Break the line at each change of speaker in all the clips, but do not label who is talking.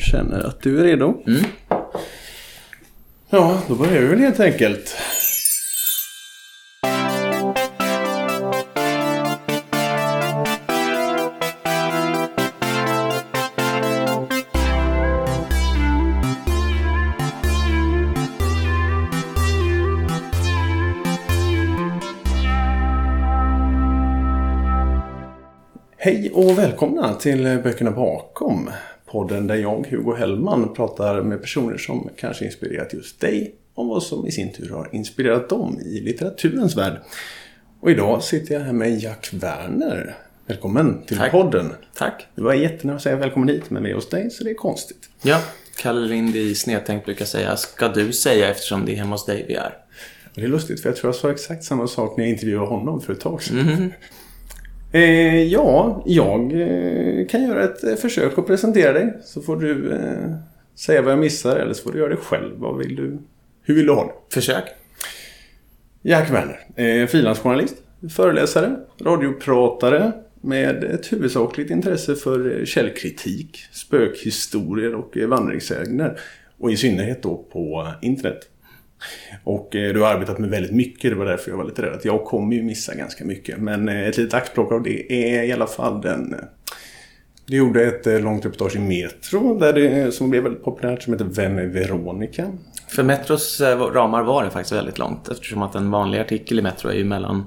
känner att du är redo.
Mm.
Ja, då börjar vi väl helt enkelt. Hej och välkomna till Böckerna bakom. Podden där jag, Hugo Hellman, pratar med personer som kanske inspirerat just dig om vad som i sin tur har inspirerat dem i litteraturens värld. Och idag sitter jag här med Jack Werner. Välkommen till
Tack.
podden.
Tack.
Det var jättenära att säga välkommen hit, men vi är hos dig så det är konstigt.
Ja, Kalle Lind i Snedtänkt brukar säga ska du säga eftersom det är hemma hos dig vi är.
Och det är lustigt för jag tror jag sa exakt samma sak när jag intervjuade honom för ett tag sedan.
Mhm.
Eh, ja, jag eh, kan göra ett eh, försök att presentera dig. Så får du eh, säga vad jag missar eller så får du göra det själv. Vad vill du? Hur vill du ha det?
Försök.
Jack Werner, eh, frilansjournalist, föreläsare, radiopratare med ett huvudsakligt intresse för eh, källkritik, spökhistorier och vandringssägner. Och i synnerhet då på internet. Och eh, du har arbetat med väldigt mycket, det var därför jag var lite rädd att jag kommer ju missa ganska mycket. Men eh, ett litet axplock av det är i alla fall den... Eh, du gjorde ett eh, långt reportage i Metro där det, eh, som blev väldigt populärt som heter Vem är Veronica?
För Metros eh, ramar var det faktiskt väldigt långt eftersom att en vanlig artikel i Metro är ju mellan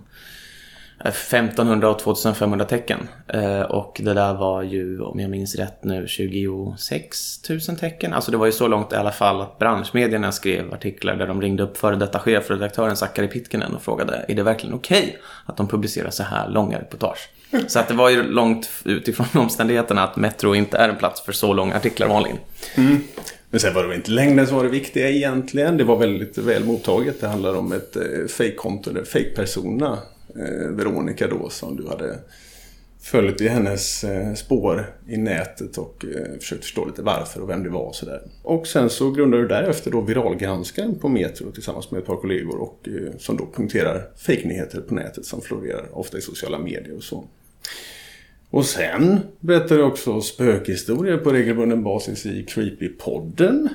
1500 och 2500 tecken. Eh, Och det där var ju, om jag minns rätt nu, 26 000 tecken. Alltså det var ju så långt i alla fall att branschmedierna skrev artiklar där de ringde upp före detta chefredaktören Sakari Pitkinen och frågade är det verkligen okej att de publicerar så här långa reportage? Så att det var ju långt utifrån omständigheterna att Metro inte är en plats för så långa artiklar vanligen.
Men sen var det väl inte längden som var det viktiga egentligen. Det var väldigt väl mottaget. Det handlar om ett eh, fake-konto, eller fake-persona. Eh, Veronica då, som du hade följt i hennes eh, spår i nätet och eh, försökt förstå lite varför och vem det var och sådär. Och sen så grundade du därefter då viralgranskaren på Metro tillsammans med ett par kollegor och eh, som då punkterar fejknyheter på nätet som florerar ofta i sociala medier och så. Och sen berättar du också spökhistorier på regelbunden basis i Creepy-podden.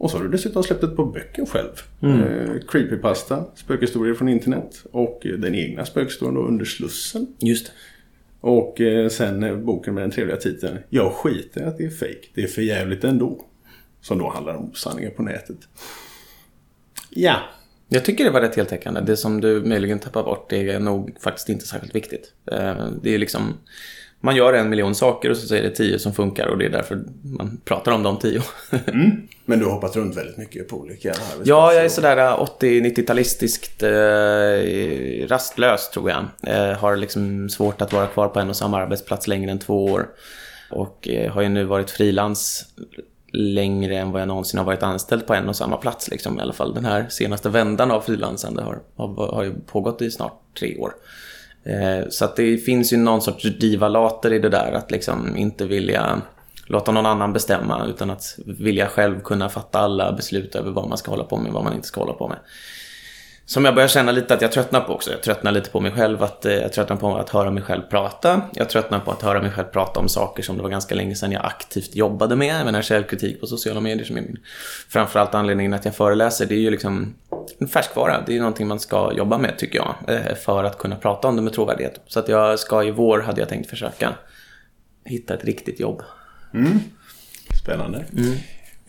Och så har du dessutom släppt ett par böcker själv. Eh, Creepypasta, spökhistorier från internet. Och eh, den egna spökhistorien då under Slussen.
Just det.
Och eh, sen eh, boken med den trevliga titeln Jag skiter att det är fake. Det är för jävligt ändå. Som då handlar om osanningar på nätet. Ja,
Jag tycker det var rätt heltäckande. Det som du möjligen tappar bort det är nog faktiskt inte särskilt viktigt. Eh, Det är liksom... Man gör en miljon saker och så är det tio som funkar och det är därför man pratar om de tio.
men du har hoppat runt väldigt mycket på olika.
Ja, jag är sådär eh, 80-90-talistiskt eh, rastlös tror jag. Eh, har liksom svårt att vara kvar på en och samma arbetsplats längre än två år. Och eh, har ju nu varit frilans längre än vad jag någonsin har varit anställd på en och samma plats. Liksom. I alla fall den här senaste vändan av frilansande har, har, har ju pågått i snart tre år. Eh, så att det finns ju någon sorts divalater i det där att liksom inte vilja låta någon annan bestämma utan att vilja själv kunna fatta alla beslut över vad man ska hålla på med och vad man inte ska hålla på med. Som jag börjar känna lite att jag tröttnar på också. Jag tröttnar lite på mig själv, att, eh, jag tröttnar på att höra mig själv prata. Jag tröttnar på att höra mig själv prata om saker som det var ganska länge sedan jag aktivt jobbade med. Jag menar källkritik på sociala medier som är min framförallt anledningen att jag föreläser. Det är ju liksom en färskvara. Det är ju någonting man ska jobba med tycker jag. eh, För att kunna prata om det med trovärdighet. Så att jag ska i vår, hade jag tänkt försöka hitta ett riktigt jobb.
Spännande.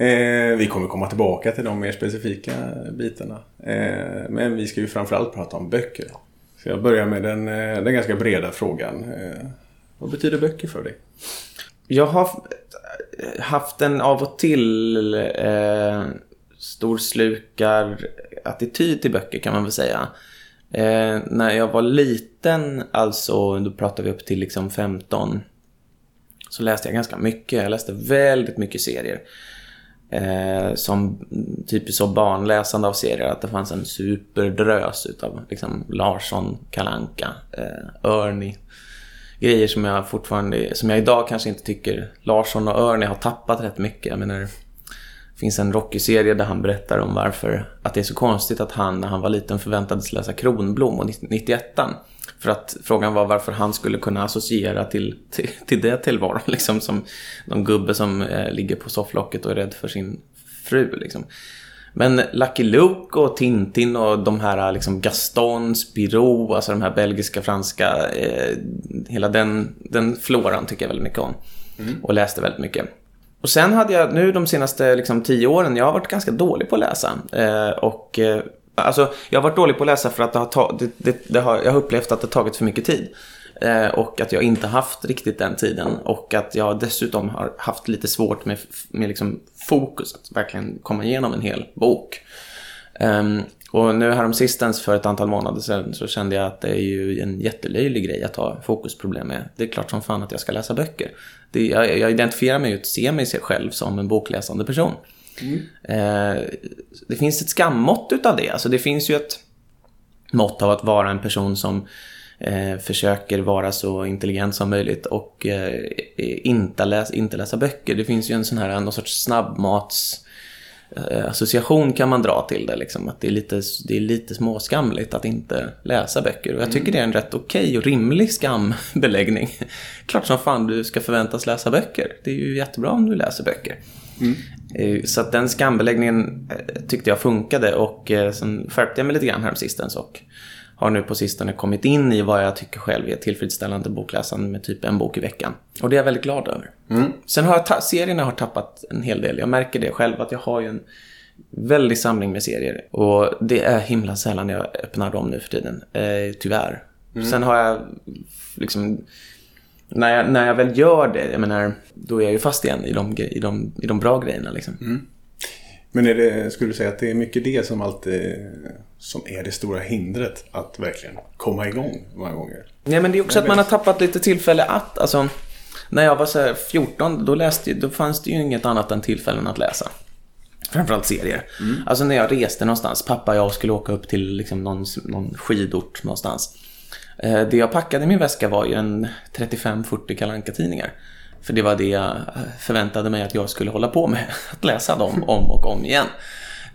Eh, vi kommer komma tillbaka till de mer specifika bitarna. Eh, men vi ska ju framförallt prata om böcker. Så jag börjar med den, eh, den ganska breda frågan. Eh, vad betyder böcker för dig?
Jag har haft en av och till eh, storslukar attityd till böcker kan man väl säga. Eh, när jag var liten, alltså då pratar vi upp till liksom 15, så läste jag ganska mycket. Jag läste väldigt mycket serier. Eh, som typiskt så barnläsande av serier, att det fanns en superdrös utav liksom Larsson, Kalanka, eh, Ernie. Grejer som jag fortfarande, som jag idag kanske inte tycker Larsson och Ernie har tappat rätt mycket. Jag menar, det finns en Rocky-serie där han berättar om varför, att det är så konstigt att han när han var liten förväntades läsa Kronblom och 91 för att frågan var varför han skulle kunna associera till, till, till det tillvaron. Liksom som någon gubbe som eh, ligger på sofflocket och är rädd för sin fru. Liksom. Men Lucky Luke och Tintin och de här liksom Gaston, Spirou, alltså de här belgiska, franska, eh, hela den, den floran tycker jag väldigt mycket om. Mm. Och läste väldigt mycket. Och sen hade jag nu de senaste liksom, tio åren, jag har varit ganska dålig på att läsa. Eh, och eh, alltså, jag har varit dålig på att läsa för att det har ta, det, det, det har, jag har upplevt att det tagit för mycket tid. Eh, och att jag inte haft riktigt den tiden. Och att jag dessutom har haft lite svårt med, med liksom fokus, att verkligen komma igenom en hel bok. Um, och nu häromsistens för ett antal månader sedan så kände jag att det är ju en jättelöjlig grej att ha fokusproblem med. Det är klart som fan att jag ska läsa böcker. Det, jag, jag identifierar mig och ser mig själv som en bokläsande person. Mm. Uh, det finns ett skammått utav det. Alltså det finns ju ett mått av att vara en person som eh, försöker vara så intelligent som möjligt och eh, inte, läs, inte läsa böcker. Det finns ju en sån här, någon sorts snabbmats eh, association kan man dra till det. Liksom, att det är, lite, det är lite småskamligt att inte läsa böcker. Och jag tycker mm. det är en rätt okej okay och rimlig skambeläggning. Klart som fan du ska förväntas läsa böcker. Det är ju jättebra om du läser böcker. Mm. Eh, så att den skambeläggningen eh, tyckte jag funkade och sen skärpte jag mig lite grann häromsistens och har nu på sistone kommit in i vad jag tycker själv är tillfredsställande bokläsande med typ en bok i veckan. Och det är jag väldigt glad över. Mm. Sen har jag serierna har tappat en hel del. Jag märker det själv att jag har ju en väldig samling med serier. Och det är himla sällan jag öppnar dem nu för tiden. Eh, tyvärr. Mm. Sen har jag liksom... När jag, när jag väl gör det, jag menar, då är jag ju fast igen i de, i de, i de bra grejerna liksom. Mm.
Men är det, skulle du säga att det är mycket det som alltid som är det stora hindret att verkligen komma igång många gånger?
Nej, men det är också att man har tappat lite tillfälle att, alltså, när jag var så 14, då, läste, då fanns det ju inget annat än tillfällen att läsa. Framförallt serier. Mm. Alltså när jag reste någonstans, pappa och jag skulle åka upp till liksom någon, någon skidort någonstans. Eh, det jag packade i min väska var ju en 35-40 kalanka tidningar för det var det jag förväntade mig att jag skulle hålla på med. Att läsa dem om och om igen.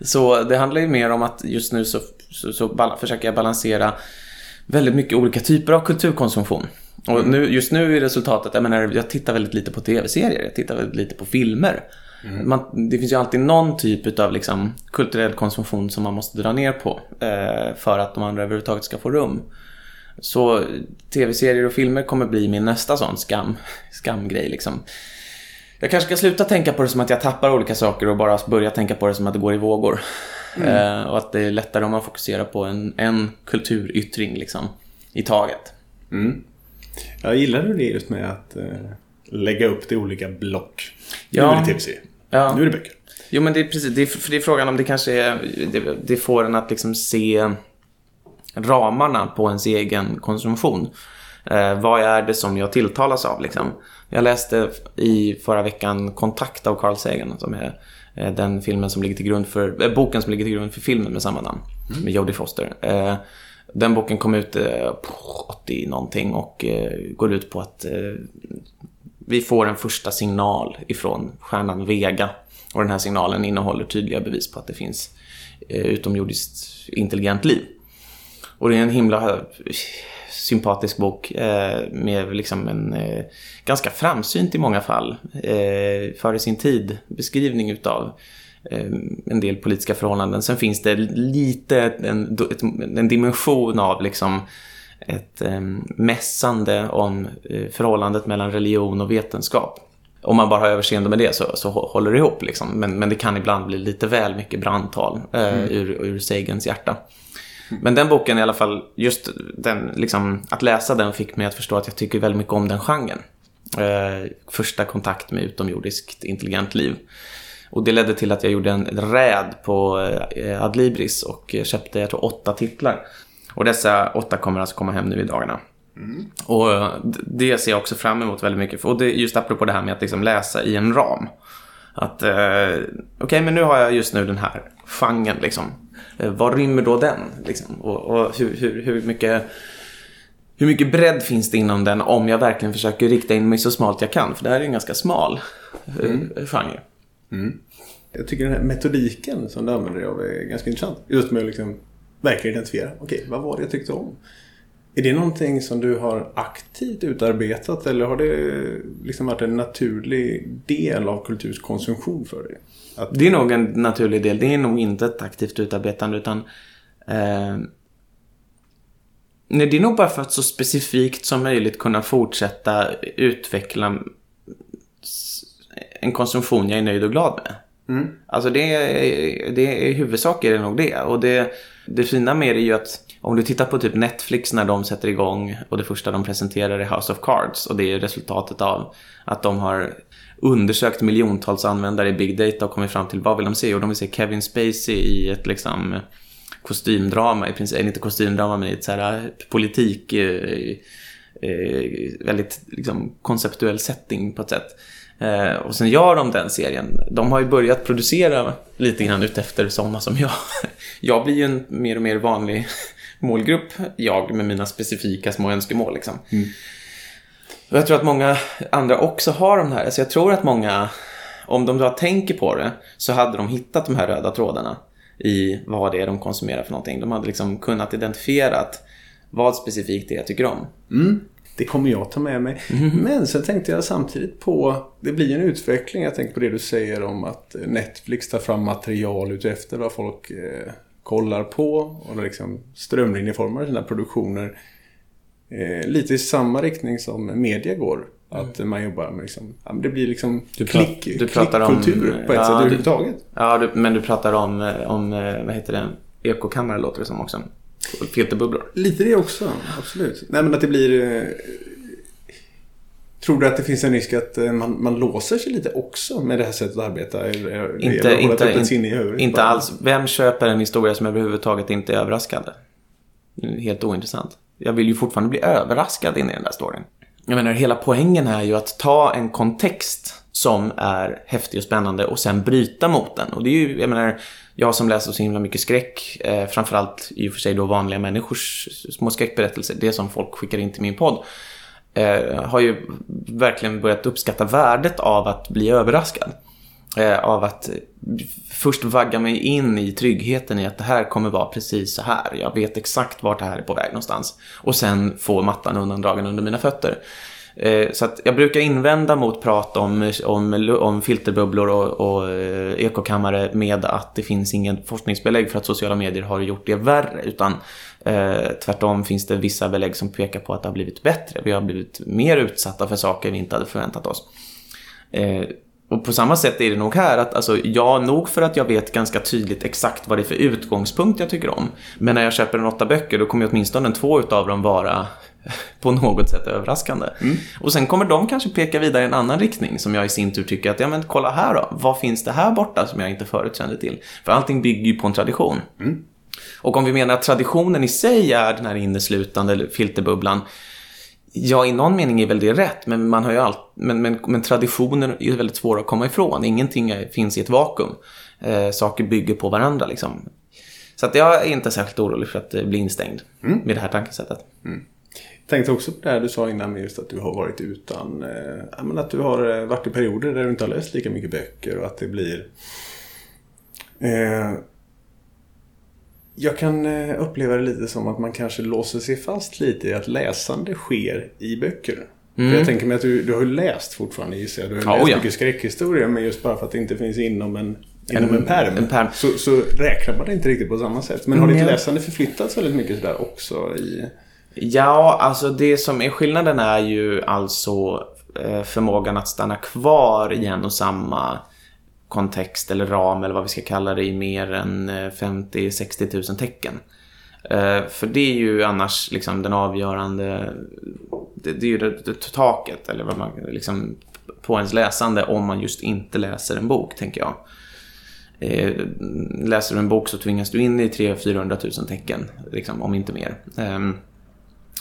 Så det handlar ju mer om att just nu så, så, så försöker jag balansera väldigt mycket olika typer av kulturkonsumtion. Och mm. nu, just nu är resultatet, jag menar, jag tittar väldigt lite på tv-serier, jag tittar väldigt lite på filmer. Mm. Man, det finns ju alltid någon typ av liksom, kulturell konsumtion som man måste dra ner på eh, för att de andra överhuvudtaget ska få rum. Så tv-serier och filmer kommer bli min nästa sån skam, skamgrej liksom. Jag kanske ska sluta tänka på det som att jag tappar olika saker och bara börja tänka på det som att det går i vågor. Mm. Eh, och att det är lättare om man fokuserar på en, en kulturyttring liksom, i taget.
Mm. Jag gillar det just med att eh, lägga upp det i olika block. Ja. Nu är det tv-serier. Ja. Nu är det böcker.
Jo men det är precis, det är, för det är frågan om det kanske är, det, det får en att liksom se ramarna på ens egen konsumtion. Eh, vad är det som jag tilltalas av liksom? Jag läste i förra veckan Kontakt av Carl Sagan som är eh, den filmen som ligger till grund för, äh, boken som ligger till grund för filmen med samma namn. Mm. Med Jodie Foster. Eh, den boken kom ut eh, 80 någonting och eh, går ut på att eh, vi får en första signal ifrån stjärnan Vega. Och den här signalen innehåller tydliga bevis på att det finns utomjordiskt intelligent liv. Och det är en himla sympatisk bok eh, med liksom en eh, ganska framsynt i många fall eh, före sin tid beskrivning utav eh, en del politiska förhållanden. Sen finns det lite en, en dimension av liksom ett eh, mässande om eh, förhållandet mellan religion och vetenskap. Om man bara har överseende med det så, så håller det ihop. Liksom. Men, men det kan ibland bli lite väl mycket brandtal eh, mm. ur, ur Sagans hjärta. Men den boken i alla fall, just den, liksom, att läsa den fick mig att förstå att jag tycker väldigt mycket om den genren. Eh, första kontakt med utomjordiskt intelligent liv. Och det ledde till att jag gjorde en räd på eh, Adlibris och köpte, jag tror, åtta titlar. Och dessa åtta kommer alltså komma hem nu i dagarna. Mm. Och det ser jag också fram emot väldigt mycket. Och det är just apropå det här med att liksom läsa i en ram. Att, eh, okej, okay, men nu har jag just nu den här genren liksom. Eh, vad rymmer då den? Liksom? Och, och hur, hur, hur, mycket, hur mycket bredd finns det inom den om jag verkligen försöker rikta in mig så smalt jag kan? För det här är en ganska smal eh, mm. genre.
Mm. Jag tycker den här metodiken som du använder dig av är ganska intressant. Just med att liksom verkligen identifiera. Okej, okay, vad var det jag tyckte om? Är det någonting som du har aktivt utarbetat eller har det liksom varit en naturlig del av kulturkonsumtion för dig?
Att... Det är nog en naturlig del. Det är nog inte ett aktivt utarbetande utan eh... Nej, det är nog bara för att så specifikt som möjligt kunna fortsätta utveckla en konsumtion jag är nöjd och glad med. Mm. Alltså det, det, i huvudsak är det nog det. Och det, det fina med det är ju att om du tittar på typ Netflix när de sätter igång och det första de presenterar är House of Cards och det är resultatet av att de har undersökt miljontals användare i Big Data och kommit fram till vad vill de se? Och de vill se Kevin Spacey i ett liksom kostymdrama, i princip, inte kostymdrama men i ett så här eh, politik eh, eh, väldigt liksom, konceptuell setting på ett sätt. Eh, och sen gör de den serien. De har ju börjat producera lite grann utefter sådana som jag. Jag blir ju en mer och mer vanlig målgrupp, jag med mina specifika små önskemål liksom. Mm. Och jag tror att många andra också har de här. Alltså jag tror att många, om de då tänker på det, så hade de hittat de här röda trådarna i vad det är de konsumerar för någonting. De hade liksom kunnat identifiera vad specifikt det är jag tycker om.
Mm. Det kommer jag ta med mig. Mm. Men sen tänkte jag samtidigt på, det blir en utveckling. Jag tänker på det du säger om att Netflix tar fram material utefter vad folk eh, kollar på och liksom strömlinjeformar sina produktioner. Eh, lite i samma riktning som media går. Att mm. man jobbar med liksom, ja, det blir liksom du klick, du pratar klickkultur om, på ett ja, sätt överhuvudtaget.
Ja, du, men du pratar om, eh, om, eh, vad heter det, ekokammare låter det som också. Filterbubblor.
Lite det också, absolut. Nej men att det blir... Tror du att det finns en risk att eh, man, man låser sig lite också med det här sättet att arbeta? Eller,
inte, eller inte, inte, inte alls. Vem köper en historia som överhuvudtaget inte är överraskande? Helt ointressant. Jag vill ju fortfarande bli överraskad in i den där storyn. Jag menar, hela poängen är ju att ta en kontext som är häftig och spännande och sen bryta mot den. Och det är ju, jag menar, jag som läser så himla mycket skräck, eh, framförallt i och för sig då vanliga människors små skräckberättelser, det som folk skickar in till min podd, eh, har ju verkligen börjat uppskatta värdet av att bli överraskad. Eh, av att först vagga mig in i tryggheten i att det här kommer vara precis så här. Jag vet exakt vart det här är på väg någonstans. Och sen få mattan undandragen under mina fötter. Eh, så att jag brukar invända mot prat om, om, om filterbubblor och, och eh, ekokammare med att det finns ingen forskningsbelägg för att sociala medier har gjort det värre. Utan eh, tvärtom finns det vissa belägg som pekar på att det har blivit bättre. Vi har blivit mer utsatta för saker vi inte hade förväntat oss. Eh, och på samma sätt är det nog här att, alltså, ja, nog för att jag vet ganska tydligt exakt vad det är för utgångspunkt jag tycker om. Men när jag köper en åtta böcker, då kommer åtminstone två utav dem vara på något sätt överraskande. Mm. Och sen kommer de kanske peka vidare i en annan riktning som jag i sin tur tycker att, ja men kolla här då, vad finns det här borta som jag inte förut kände till? För allting bygger ju på en tradition. Mm. Och om vi menar att traditionen i sig är den här inneslutande filterbubblan, Ja, i någon mening är väl det rätt, men, man har ju allt, men, men, men traditioner är väldigt svåra att komma ifrån. Ingenting finns i ett vakuum. Eh, saker bygger på varandra liksom. Så att jag är inte särskilt orolig för att bli instängd mm. med det här tankesättet. Mm
tänkte också på det här du sa innan med just att du har varit utan, eh, att du har eh, varit i perioder där du inte har läst lika mycket böcker och att det blir eh, jag kan eh, uppleva det lite som att man kanske låser sig fast lite i att läsande sker i böcker. Mm. För jag tänker mig att du, du har läst fortfarande gissar jag. Du har oh, läst ja. mycket skräckhistorier men just bara för att det inte finns inom en Inom en, en pärm, en pärm. Så, så räknar man det inte riktigt på samma sätt. Men har ditt läsande förflyttats väldigt mycket sådär också? I...
Ja, alltså det som är skillnaden är ju alltså eh, förmågan att stanna kvar i en och samma kontext eller ram eller vad vi ska kalla det i mer än eh, 50-60 000 tecken. Eh, för det är ju annars liksom den avgörande, det, är ju det, det taket eller vad man liksom på ens läsande om man just inte läser en bok, tänker jag. Läser du en bok så tvingas du in i 300-400 000 tecken, liksom, om inte mer. Ehm,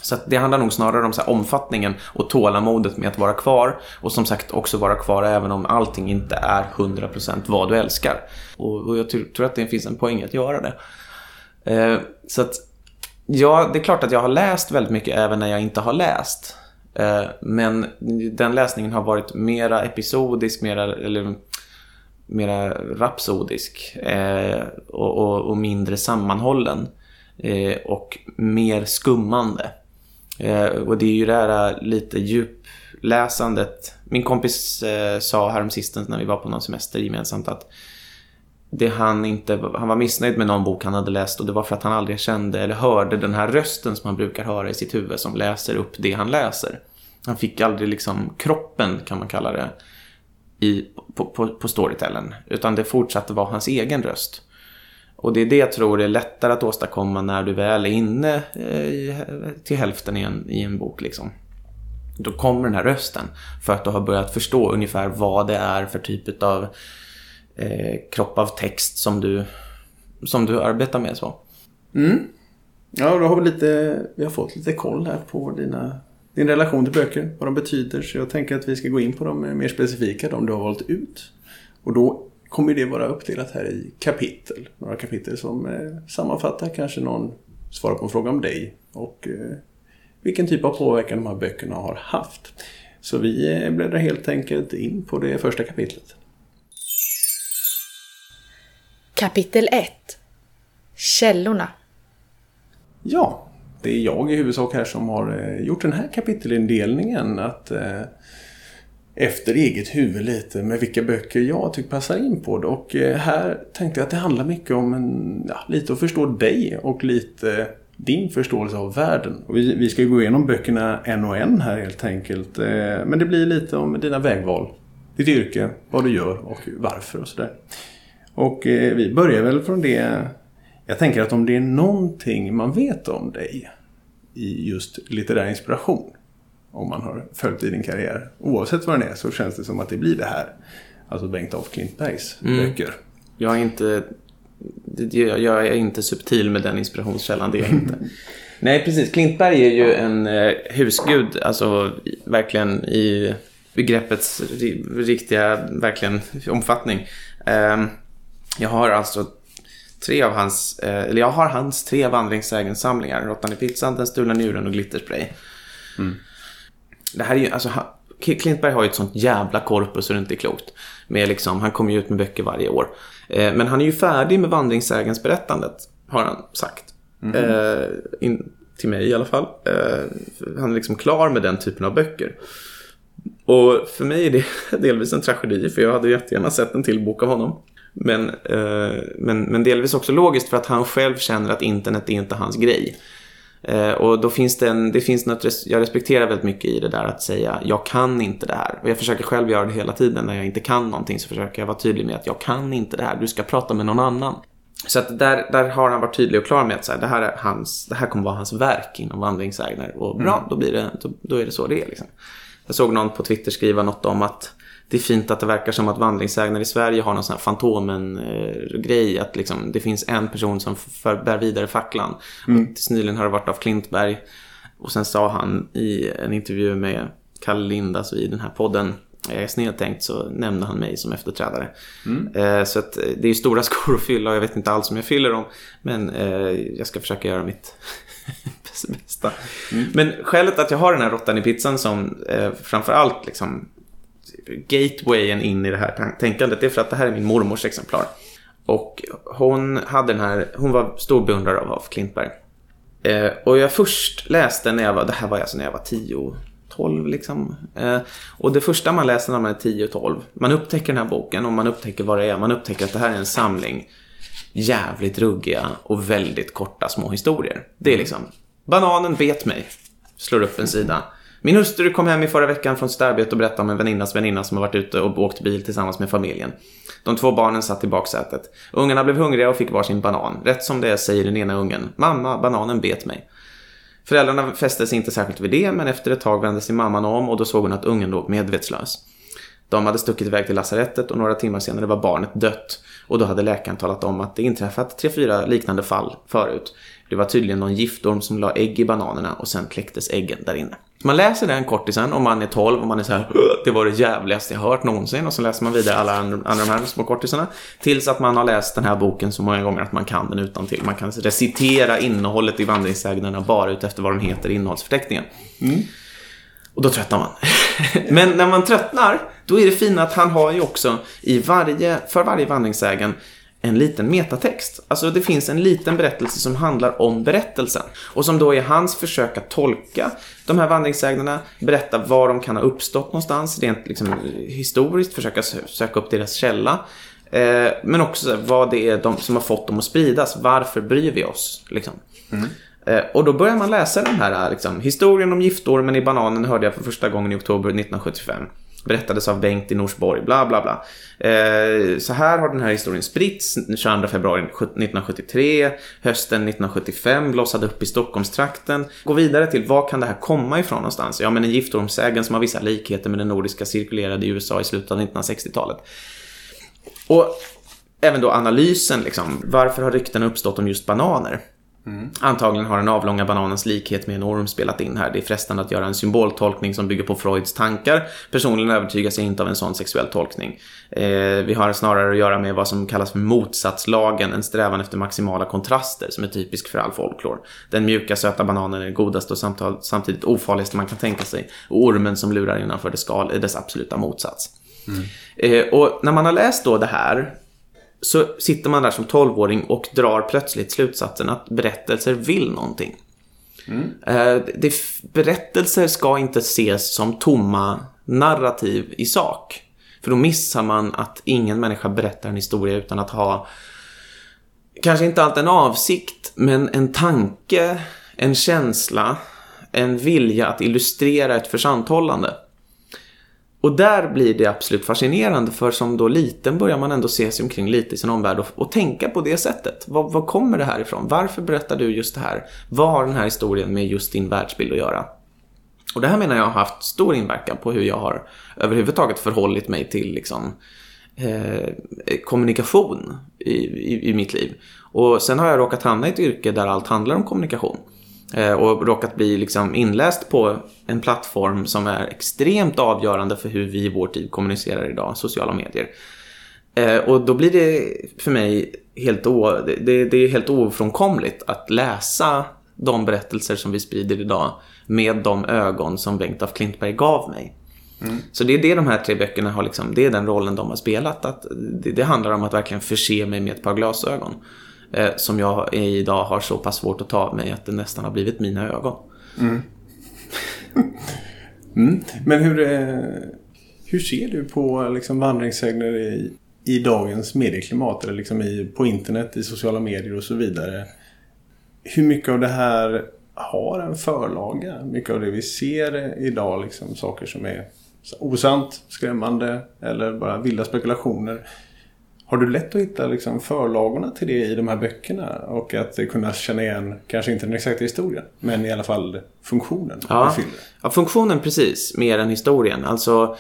så det handlar nog snarare om så omfattningen och tålamodet med att vara kvar. Och som sagt också vara kvar även om allting inte är 100% vad du älskar. Och, jag tror att det finns en poäng att göra det. Eh, så att, ja, det är klart att jag har läst väldigt mycket även när jag inte har läst. Eh, men den läsningen har varit mera episodisk, mera, eller mera rapsodisk eh, och, och, och mindre sammanhållen. Eh, och mer skummande. Eh, och det är ju det här eh, lite djupläsandet. Min kompis eh, sa häromsistens när vi var på någon semester gemensamt att det han inte, han var missnöjd med någon bok han hade läst och det var för att han aldrig kände eller hörde den här rösten som han brukar höra i sitt huvud som läser upp det han läser. Han fick aldrig liksom kroppen kan man kalla det i, på, på, på storytellen utan det fortsatte vara hans egen röst. Och det är det jag tror är lättare att åstadkomma när du väl är inne eh, till hälften i en, i en bok. Liksom. Då kommer den här rösten för att du har börjat förstå ungefär vad det är för typ av eh, kropp av text som du, som du arbetar med. så.
Mm. Ja, då har vi, lite, vi har fått lite koll här på dina, din relation till böcker, vad de betyder. Så jag tänker att vi ska gå in på de mer specifika, de du har valt ut. Och då kommer det vara uppdelat här i kapitel. Några kapitel som eh, sammanfattar kanske någon svarar på en fråga om dig och eh, vilken typ av påverkan de här böckerna har haft. Så vi eh, bläddrar helt enkelt in på det första kapitlet.
Kapitel 1 Källorna
Ja, det är jag i huvudsak här som har gjort den här kapitelindelningen. Att efter eget huvud lite med vilka böcker jag tycker passar in på det. Och eh, här tänkte jag att det handlar mycket om en, ja, lite att förstå dig och lite din förståelse av världen. Och vi, vi ska gå igenom böckerna en och en här helt enkelt. Eh, men det blir lite om dina vägval. Ditt yrke, vad du gör och varför och sådär. Och eh, vi börjar väl från det. Jag tänker att om det är någonting man vet om dig i just litterär inspiration om man har följt i din karriär. Oavsett vad den är så känns det som att det blir det här. Alltså Bengt af Klintbergs mm. böcker.
Jag är inte jag är inte subtil med den inspirationskällan, det är jag inte. Nej, precis. Klintberg är ju en eh, husgud, alltså verkligen i begreppets riktiga, verkligen omfattning. Eh, jag har alltså tre av hans, eh, eller jag har hans tre vandringssägensamlingar. Råttan i pizzan, Den stulna njuren och Glitterspray. Mm det här är ju, alltså, Klintberg har ju ett sånt jävla korpus så det inte är klokt. Med liksom, han kommer ju ut med böcker varje år. Eh, men han är ju färdig med vandringsägens berätdandet, har han sagt. Mm. Eh, in, till mig i alla fall. Eh, han är liksom klar med den typen av böcker. Och för mig är det delvis en tragedi, för jag hade jättegärna sett en till bok av honom. Men, eh, men, men delvis också logiskt för att han själv känner att internet är inte hans grej. Eh, och då finns det, en, det finns något, jag respekterar väldigt mycket i det där att säga jag kan inte det här. Och jag försöker själv göra det hela tiden. När jag inte kan någonting så försöker jag vara tydlig med att jag kan inte det här. Du ska prata med någon annan. Så att där, där har han varit tydlig och klar med att så här, det, här är hans, det här kommer vara hans verk inom vandringssägner. Och bra, mm. då, blir det, då, då, är det så det är. Liksom. Jag såg någon på Twitter skriva något om att det är fint att det verkar som att vandringsägare i Sverige har någon sån här Fantomen-grej. Att liksom, det finns en person som för, bär vidare facklan. Mm. Tills nyligen har det varit av Klintberg. Och sen sa han i en intervju med Kalle Lind, alltså i den här podden snedtänkt så nämnde han mig som efterträdare. Mm. Eh, så att, eh, det är stora skor att fylla och jag vet inte alls om jag fyller dem. Men eh, jag ska försöka göra mitt bästa. Mm. Men skälet att jag har den här råttan i pizzan som framförallt liksom gatewayen in i det här tänkandet det är för att det här är min mormors exemplar. Och hon hade den här, hon var stor beundrare av Af Klintberg. Eh, och jag först läste när jag var, det här var alltså när jag var 10, 12 liksom. Eh, och det första man läser när man är 10, 12, man upptäcker den här boken och man upptäcker vad det är. Man upptäcker att det här är en samling jävligt ruggiga och väldigt korta små historier. Det är liksom, bananen vet mig, slår upp en sida. Min hustru kom hem i förra veckan från sitt arbete och berättade om en väninnas väninna som har varit ute och åkt bil tillsammans med familjen. De två barnen satt i baksätet. Ungarna blev hungriga och fick varsin banan. Rätt som det är säger den ena ungen. Mamma, bananen bet mig. Föräldrarna fäste sig inte särskilt vid det, men efter ett tag vände sig mamman om och då såg hon att ungen låg medvetslös. De hade stuckit iväg till lasarettet och några timmar senare var barnet dött. Och då hade läkaren talat om att det inträffat tre, fyra liknande fall förut. Det var tydligen någon giftorm som la ägg i bananerna och sen kläcktes äggen där inne. Man läser den kortisen om man är 12 och man är så här det var det jävligaste jag hört någonsin och så läser man vidare alla andra, de här små kortisarna tills att man har läst den här boken så många gånger att man kan den utan till. Man kan recitera innehållet i vandringssägnerna bara utefter vad den heter i innehållsförteckningen. Mm. Och då tröttnar man. Men när man tröttnar, då är det fina att han har ju också i varje, för varje vandringssägen en liten metatext. Alltså det finns en liten berättelse som handlar om berättelsen. Och som då är hans försök att tolka de här vandringssägnerna, berätta var de kan ha uppstått någonstans, rent liksom historiskt, försöka söka upp deras källa. Eh, men också vad det är de, som har fått dem att spridas. Varför bryr vi oss? Liksom. Mm. Eh, och då börjar man läsa den här liksom, historien om giftormen i bananen hörde jag för första gången i oktober 1975. Berättades av Bengt i Norsborg, bla bla bla. Eh, så här har den här historien spritts 22 februari 1973, hösten 1975, blossade upp i Stockholmstrakten. Gå vidare till var kan det här komma ifrån någonstans? Ja, men en giftormsägen som har vissa likheter med den nordiska cirkulerade i USA i slutet av 1960-talet. Och även då analysen, liksom, varför har rykten uppstått om just bananer? Mm. Antagligen har den avlånga bananens likhet med en orm spelat in här. Det är frestande att göra en symboltolkning som bygger på Freuds tankar. Personligen övertygas jag inte av en sån sexuell tolkning. Eh, vi har snarare att göra med vad som kallas för motsatslagen, en strävan efter maximala kontraster som är typisk för all folklor. Den mjuka söta bananen är det godaste och samtidigt ofarligaste man kan tänka sig. Och ormen som lurar innanför det skal är dess absoluta motsats. Mm. Eh, och när man har läst då det här så sitter man där som tolvåring och drar plötsligt slutsatsen att berättelser vill någonting. Mm. Det, berättelser ska inte ses som tomma narrativ i sak. För då missar man att ingen människa berättar en historia utan att ha kanske inte alltid en avsikt, men en tanke, en känsla, en vilja att illustrera ett försanthållande. Och där blir det absolut fascinerande för som då liten börjar man ändå se sig omkring lite i sin omvärld och, och tänka på det sättet. Var, var kommer det här ifrån? Varför berättar du just det här? Vad har den här historien med just din världsbild att göra? Och det här menar jag har haft stor inverkan på hur jag har överhuvudtaget förhållit mig till liksom, eh, kommunikation i, i, i mitt liv. Och sen har jag råkat hamna i ett yrke där allt handlar om kommunikation. Eh, och råkat bli liksom inläst på en plattform som är extremt avgörande för hur vi i vår tid kommunicerar idag, sociala medier. Eh, och då blir det för mig helt, o, det, det är helt ofrånkomligt att läsa de berättelser som vi sprider idag med de ögon som Bengt af Klintberg gav mig. Mm. Så det är det de här tre böckerna har liksom, det är den rollen de har spelat. Att det, det handlar om att verkligen förse mig med ett par glasögon eh, som jag idag har så pass svårt att ta av mig att det nästan har blivit mina ögon. Mm.
mm. Men hur, eh, hur ser du på liksom, vandringssägner i, i dagens medieklimat? Eller liksom i, på internet, i sociala medier och så vidare? Hur mycket av det här har en förlaga? Mycket av det vi ser idag, liksom, saker som är osant, skrämmande eller bara vilda spekulationer. Har du lätt att hitta liksom förlagorna till det i de här böckerna? Och att kunna känna igen, kanske inte den exakta historien, men i alla fall funktionen?
Ja, ja funktionen precis, mer än historien. Alltså,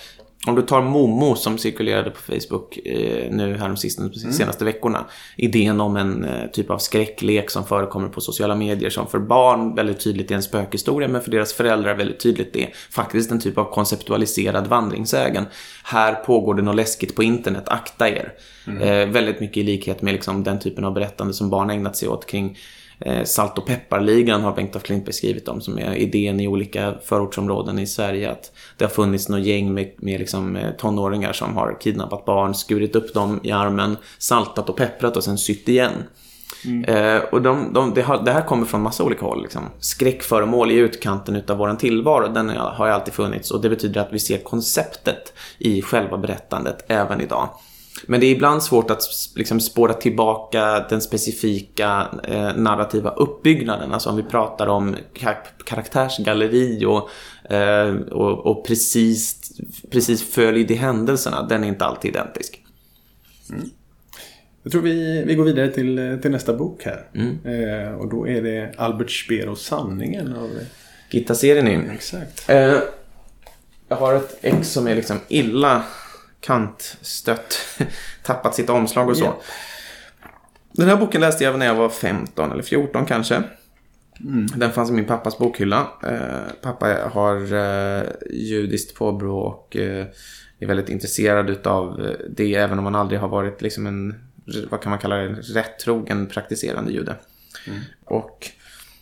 om du tar Momo som cirkulerade på Facebook eh, nu här de mm. senaste veckorna. Idén om en eh, typ av skräcklek som förekommer på sociala medier som för barn väldigt tydligt är en spökhistoria men för deras föräldrar väldigt tydligt är faktiskt en typ av konceptualiserad vandringssägen. Här pågår det något läskigt på internet, akta er. Mm. Eh, väldigt mycket i likhet med liksom, den typen av berättande som barn ägnat sig åt kring salt och pepparligan har Bengt af Klint beskrivit om som är idén i olika förortsområden i Sverige att det har funnits något gäng med, med liksom eh, tonåringar som har kidnappat barn, skurit upp dem i armen, saltat och pepprat och sen sytt igen. Mm. Eh, och de, de, det, har, det, här kommer från massa olika håll. Liksom. Skräckföremål i utkanten utav vår tillvaro, den har ju alltid funnits och det betyder att vi ser konceptet i själva berättandet även idag. Men det är ibland svårt att liksom spåra tillbaka den specifika eh, narrativa uppbyggnaden. Alltså om vi pratar om karaktärsgalleri och, eh, och, och, precis, precis följd i händelserna. Den är inte alltid identisk.
Mm. Jag tror vi, vi går vidare till, till nästa bok här. Mm. Eh, och då är det Albert Speer och sanningen. Av...
Gitta serien
Exakt.
Eh, jag har ett ex som är liksom illa kantstött, tappat sitt omslag och så. Yeah. Den här boken läste jag när jag var 15 eller 14 kanske. Mm. Den fanns i min pappas bokhylla. Eh, pappa har eh, judiskt påbrå och eh, är väldigt intresserad av det även om han aldrig har varit liksom en, vad kan man kalla det, rättrogen praktiserande jude. Mm. Och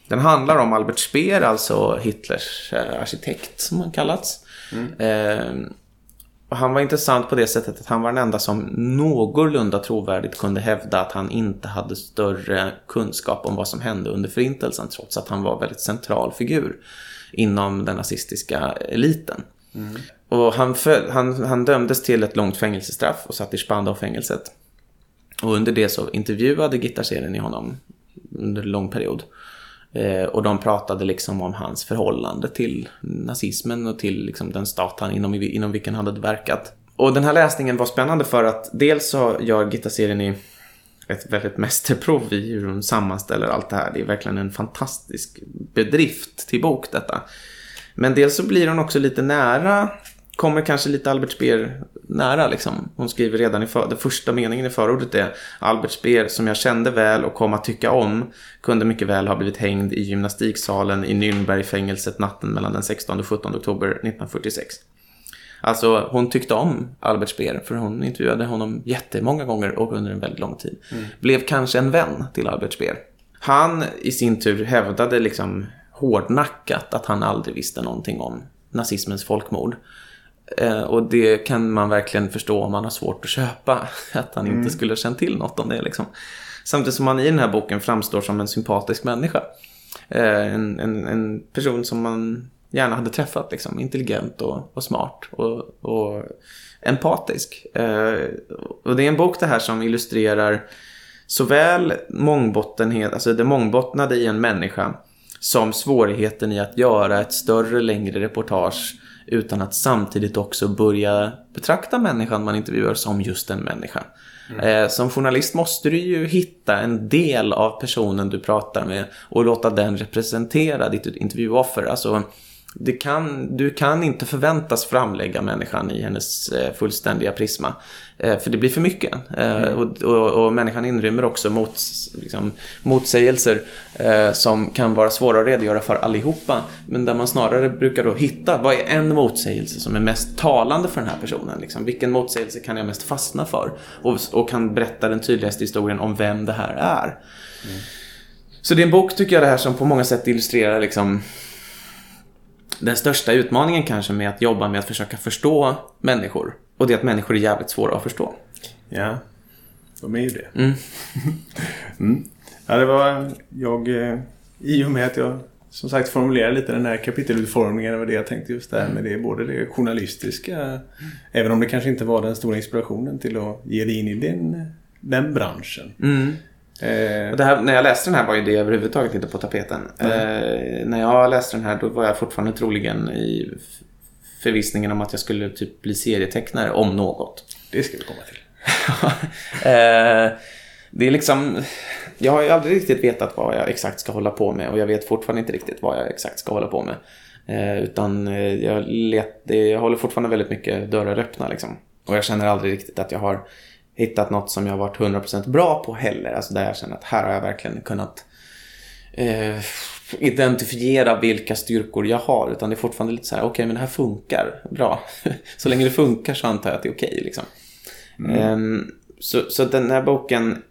den handlar om Albert Speer, alltså Hitlers arkitekt som han kallats. Mm. Och han var intressant på det sättet att han var den enda som någorlunda trovärdigt kunde hävda att han inte hade större kunskap om vad som hände under förintelsen trots att han var en väldigt central figur inom den nazistiska eliten. Mm. Och han, föl, han, han dömdes till ett långt fängelsestraff och satt i Spandau-fängelset. Och under det så intervjuade Gitarserien i honom under en lång period. Eh, och de pratade liksom om hans förhållande till nazismen och till liksom den stat han, inom, inom vilken han hade verkat. Och den här läsningen var spännande för att dels så gör Gitta-serien i ett väldigt mästerprov i hur hon sammanställer allt det här. Det är verkligen en fantastisk bedrift till bok detta. Men dels så blir hon också lite nära kommer kanske lite Albert Speer nära. Liksom. Hon skriver redan i för, den första meningen i förordet är Albert Speer som jag kände väl och kom att tycka om kunde mycket väl ha blivit hängd i gymnastiksalen i Nürnbergfängelset natten mellan den 16 och 17 oktober 1946. Alltså hon tyckte om Albert Speer för hon intervjuade honom jättemånga gånger och under en väldigt lång tid. Mm. Blev kanske en vän till Albert Speer. Han i sin tur hävdade liksom hårdnackat att han aldrig visste någonting om nazismens folkmord. Eh, och det kan man verkligen förstå om man har svårt att köpa. Att han mm. inte skulle känt till något om det. Liksom. Samtidigt som han i den här boken framstår som en sympatisk människa. Eh, en, en, en person som man gärna hade träffat. Liksom. Intelligent och, och smart och, och empatisk. Eh, och det är en bok det här som illustrerar såväl mångbottenhet, alltså det mångbottnade i en människa som svårigheten i att göra ett större, längre reportage utan att samtidigt också börja betrakta människan man intervjuar som just en människa. Mm. Eh, som journalist måste du ju hitta en del av personen du pratar med och låta den representera ditt intervjuoffer. Alltså, det kan, du kan inte förväntas framlägga människan i hennes eh, fullständiga prisma. Eh, för det blir för mycket. Eh, mm. Och, och, och, människan inrymmer också mot, liksom, motsägelser som kan vara svåra att redogöra för allihopa. Men där man snarare brukar då hitta, vad är en motsägelse som är mest talande för den här personen? Liksom? Vilken motsägelse kan jag mest fastna för? Och, och kan berätta den tydligaste historien om vem det här är. Mm. Så det är en bok, tycker jag, det här som på många sätt illustrerar liksom den största utmaningen kanske med att jobba med att försöka förstå människor. Och det är att människor är jävligt svåra att förstå.
Ja, de är ju det. Mm. mm. Ja, det var jag... Eh, I och med att jag som sagt formulerade lite den här kapitelutformningen. Det var det jag tänkte just där med det. Både det journalistiska. Mm. Även om det kanske inte var den stora inspirationen till att ge dig in i den, den branschen.
Mm. Eh, här, när jag läste den här var ju det överhuvudtaget inte på tapeten. Eh, när jag läste den här då var jag fortfarande troligen i förvissningen om att jag skulle typ bli serietecknare om något.
Det ska vi komma till.
eh, det är liksom... Jag har ju aldrig riktigt vetat vad jag exakt ska hålla på med och jag vet fortfarande inte riktigt vad jag exakt ska hålla på med. Eh, utan eh, jag, let, jag håller fortfarande väldigt mycket dörrar öppna liksom. Och jag känner aldrig riktigt att jag har hittat något som jag varit 100% bra på heller. Alltså där jag känner att här har jag verkligen kunnat eh, identifiera vilka styrkor jag har. Utan det är fortfarande lite så här, okej okay, men det här funkar bra. så länge det funkar så antar jag att det är okej okay, liksom. Mm. Eh, så, så den här boken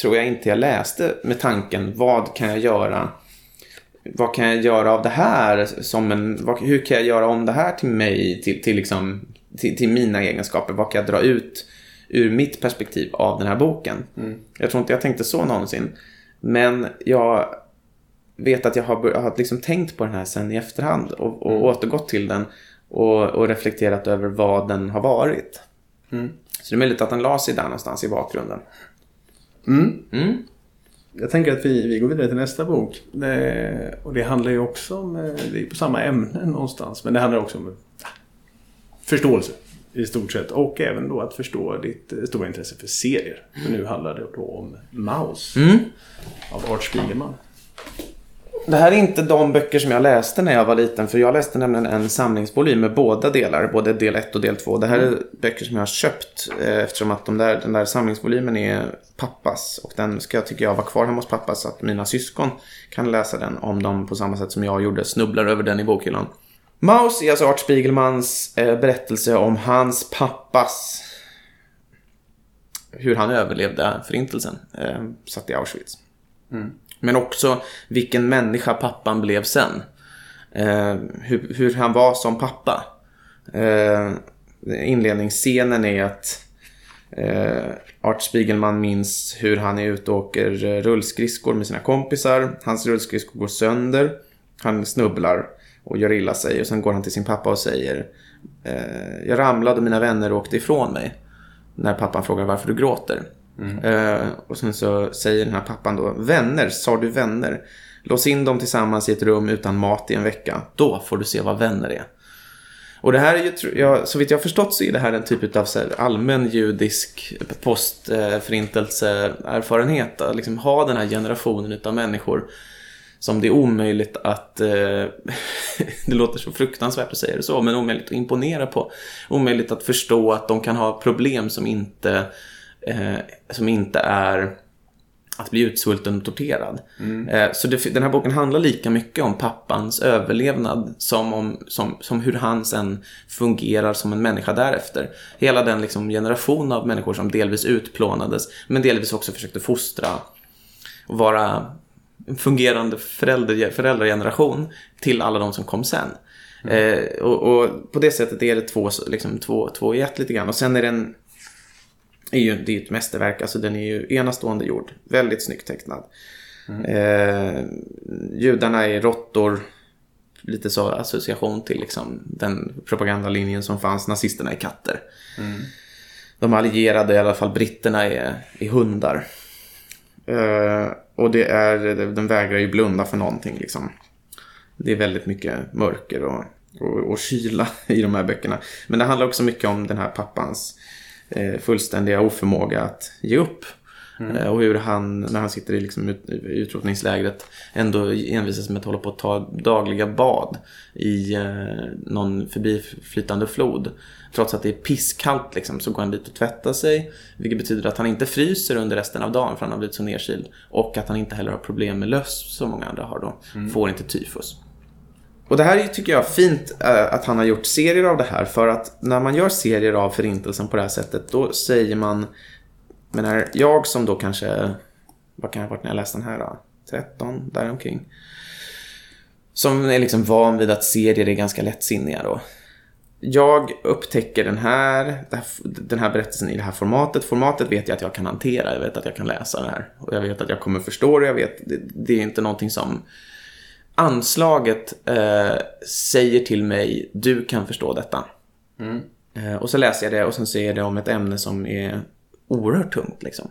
tror jag inte jag läste med tanken, vad kan jag göra vad kan jag göra av det här? Som en, vad, hur kan jag göra om det här till mig, till, till, liksom, till, till mina egenskaper? Vad kan jag dra ut ur mitt perspektiv av den här boken. Mm. Jag tror inte jag tänkte så någonsin. Men jag vet att jag har, jag har liksom tänkt på den här sen i efterhand och, och mm. återgått till den och, och, reflekterat över vad den har varit. Mm. Så det är möjligt att den la sig där någonstans i bakgrunden.
Mm. mm. Jag tänker att vi, vi går vidare till nästa bok. Det, och det handlar ju också om, eh, det är på samma ämne någonstans, men det handlar också om förståelse i stort sett. Och även då att förstå ditt stora intresse för serier. För nu handlar det då om Maus mm. av Art Spiegelman.
Det här är inte de böcker som jag läste när jag var liten. För jag läste nämligen en samlingsvolym med båda delar. Både del 1 och del 2. Det här är mm. böcker som jag har köpt. Eh, eftersom att de där, den där samlingsvolymen är pappas. Och den ska jag tycker jag vara kvar hemma hos pappa. Så att mina syskon kan läsa den. Om de på samma sätt som jag gjorde snubblar över den i bokhyllan. Maus är alltså Art Spiegelmans eh, berättelse om hans pappas hur han överlevde förintelsen. Eh, satt i Auschwitz. Mm. Men också vilken människa pappan blev sen. Eh, hur, hur, han var som pappa. Eh, inledningsscenen är att eh, Art Spiegelman minns hur han är ute och åker rullskridskor med sina kompisar. Hans rullskridskor går sönder. Han snubblar och gör illa sig. Och sen går han till sin pappa och säger eh, Jag ramlade och mina vänner åkte ifrån mig. När pappan frågar varför du gråter. Eh, och sen så säger den här pappan då Vänner, sa du vänner? Lås in dem tillsammans i ett rum utan mat i en vecka. Då får du se vad vänner är. Och det här är ju, tro- ja, så vitt jag har förstått så är det här en typ av allmän judisk postförintelseerfarenhet. Att liksom ha den här generationen av människor som det är omöjligt att, eh, det låter så fruktansvärt att säga det så, men omöjligt att imponera på. Omöjligt att förstå att de kan ha problem som inte, eh, som inte är att bli utsvulten och torterad. Eh, Så det, den här boken handlar lika mycket om pappans överlevnad som om som, som hur han sen fungerar som en människa därefter. Hela den liksom generation av människor som delvis utplånades men delvis också försökte fostra och vara fungerande förälder, föräldrageneration till alla de som kom sen. Eh, och, och på det sättet är det två, liksom, två, två i ett lite grann. Och sen är den är ju, det är ju ett mästerverk, alltså den är ju enastående gjord. Väldigt snyggt tecknad. Eh, judarna är råttor, lite så association till liksom den propagandalinjen som fanns, nazisterna är katter. De allierade, i alla fall britterna, är, är hundar. Eh, och det är, den vägrar ju blunda för någonting liksom. Det är väldigt mycket mörker och, och, och kyla i de här böckerna. Men det handlar också mycket om den här pappans eh, fullständiga oförmåga att ge upp. Eh, och hur han, när han sitter i liksom ut, utrotningslägret, ändå envisas med att hålla på att ta dagliga bad i eh, någon förbiflytande flod. Trots att det är pisskallt liksom, så går han dit och tvättar sig. Vilket betyder att han inte fryser under resten av dagen för han har blivit så nedkyld. Och att han inte heller har problem med löss som många andra har då. Får inte tyfus. Och det här är, tycker jag fint eh, att han har gjort serier av det här. För att när man gör serier av förintelsen på det här sättet, då säger man... Men jag som då kanske... Vad kan jag ha varit när jag läste den här då? 13, däromkring. Som är liksom van vid att serier är ganska lättsinniga då. Jag upptäcker den här, den här berättelsen i det här formatet. Formatet vet jag att jag kan hantera. Jag vet att jag kan läsa det här. Och jag vet att jag kommer förstå det. Jag vet, det, det är inte någonting som anslaget eh, säger till mig, du kan förstå detta. Eh, och så läser jag det och sen ser jag det om ett ämne som är oerhört tungt. Liksom.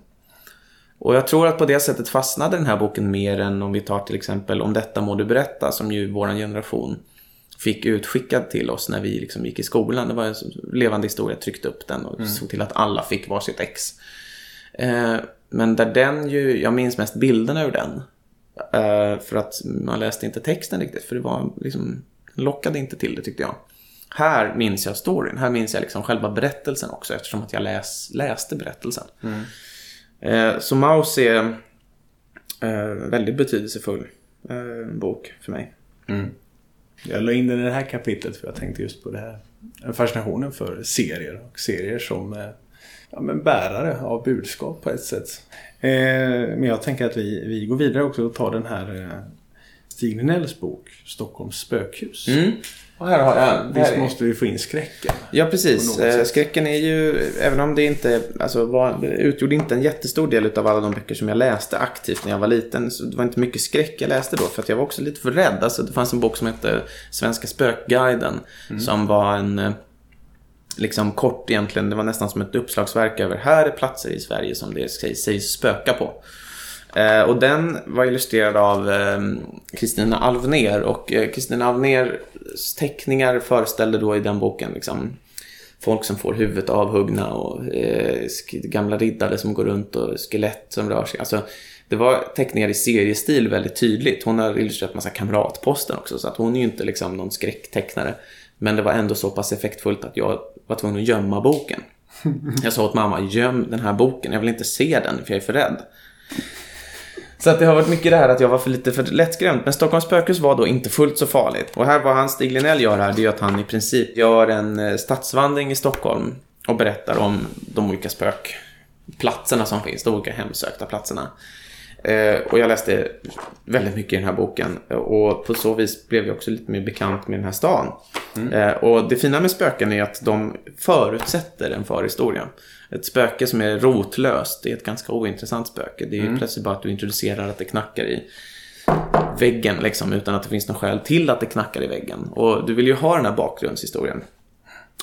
Och jag tror att på det sättet fastnade den här boken mer än om vi tar till exempel Om detta må du berätta som ju vår generation fick utskickad till oss när vi liksom gick i skolan. Det var en levande historia, tryckte upp den och såg till att alla fick varsitt ex. Eh, men där den ju, jag minns mest bilderna ur den. Eh, för att man läste inte texten riktigt, för det var liksom, lockade inte till det tyckte jag. Här minns jag storyn, här minns jag liksom själva berättelsen också eftersom att jag läs, läste berättelsen. Eh, så Maus är eh, väldigt betydelsefull eh, bok för mig.
Jag la in den i det här kapitlet för jag tänkte just på det här. Fascinationen för serier och serier som eh, ja, men bärare av budskap på ett sätt. Men jag tänker att vi, vi går vidare också och tar den här Stig Linells bok Stockholms spökhus.
Mm. Här har jag...
Visst måste vi få in skräcken?
Ja, precis. Eh. Skräcken är ju, även om det inte alltså, var, utgjorde inte en jättestor del av alla de böcker som jag läste aktivt när jag var liten. Så det var inte mycket skräck jag läste då, för jag var också lite för rädd. Alltså, det fanns en bok som hette Svenska spökguiden, som var en eh, liksom kort egentligen. Det var nästan som ett uppslagsverk över här är platser i Sverige som det sägs spöka på. Eh, och den var illustrerad av eh, Kristina Alvner och eh, Kristina Alvners teckningar föreställde då i den boken liksom folk som får huvudet avhuggna och eh, gamla riddare som går runt och skelett som rör sig. Alltså, det var teckningar i seriestil väldigt tydligt. Hon har illustrerat massa kamratposten också så att hon är ju inte liksom någon skräcktecknare. Men det var ändå så pass effektfullt att jag var tvungen att gömma boken. Jag sa åt mamma, göm den här boken, jag vill inte se den för jag är för rädd. Så att det har varit mycket det här att jag var för lite för lättskrämd. Men Stockholms spökhus var då inte fullt så farligt. Och här vad han Stig Linell gör här, det är att han i princip gör en eh, stadsvandring i Stockholm och berättar om de olika spökplatserna som finns, de olika hemsökta platserna. Eh, och jag läste väldigt mycket i den här boken. Och på så vis blev jag också lite mer bekant med den här stan. Mm. Eh, och det fina med spöken är att de förutsätter en förhistoria. Ett spöke som är rotlöst är ett ganska ointressant spöke. Det är mm. plötsligt bara att du introducerar att det knackar i väggen liksom, utan att det finns någon skäl till att det knackar i väggen. Och du vill ju ha den här bakgrundshistorien.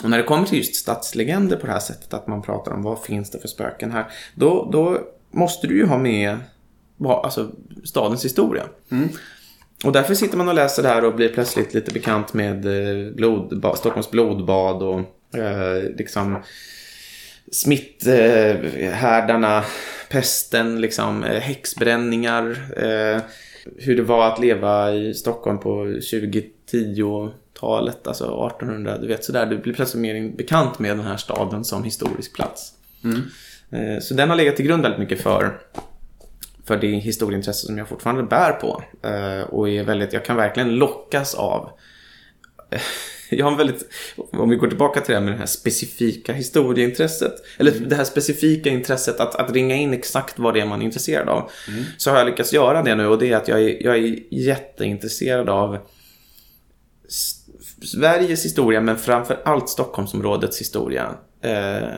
Och när det kommer till just stadslegender på det här sättet, att man pratar om vad finns det för spöken här, då, då måste du ju ha med alltså, stadens historia. Mm. Och därför sitter man och läser det här och blir plötsligt lite bekant med eh, blodbad, Stockholms blodbad och eh, liksom smitthärdarna, pesten, liksom, eh, häxbränningar. Eh, hur det var att leva i Stockholm på 2010-talet, alltså 1800. Du vet sådär, du blir plötsligt mer bekant med den här staden som historisk plats. Mm. Eh, så den har legat till grund väldigt mycket för för det historieintresse som jag fortfarande bär på. Och är väldigt, jag kan verkligen lockas av jag har en väldigt, om vi går tillbaka till det här med det här specifika historieintresset. Eller mm. det här specifika intresset att, att ringa in exakt vad det är man är intresserad av. Mm. Så har jag lyckats göra det nu och det är att jag är, jag är jätteintresserad av Sveriges historia men framför allt Stockholmsområdets historia. Eh,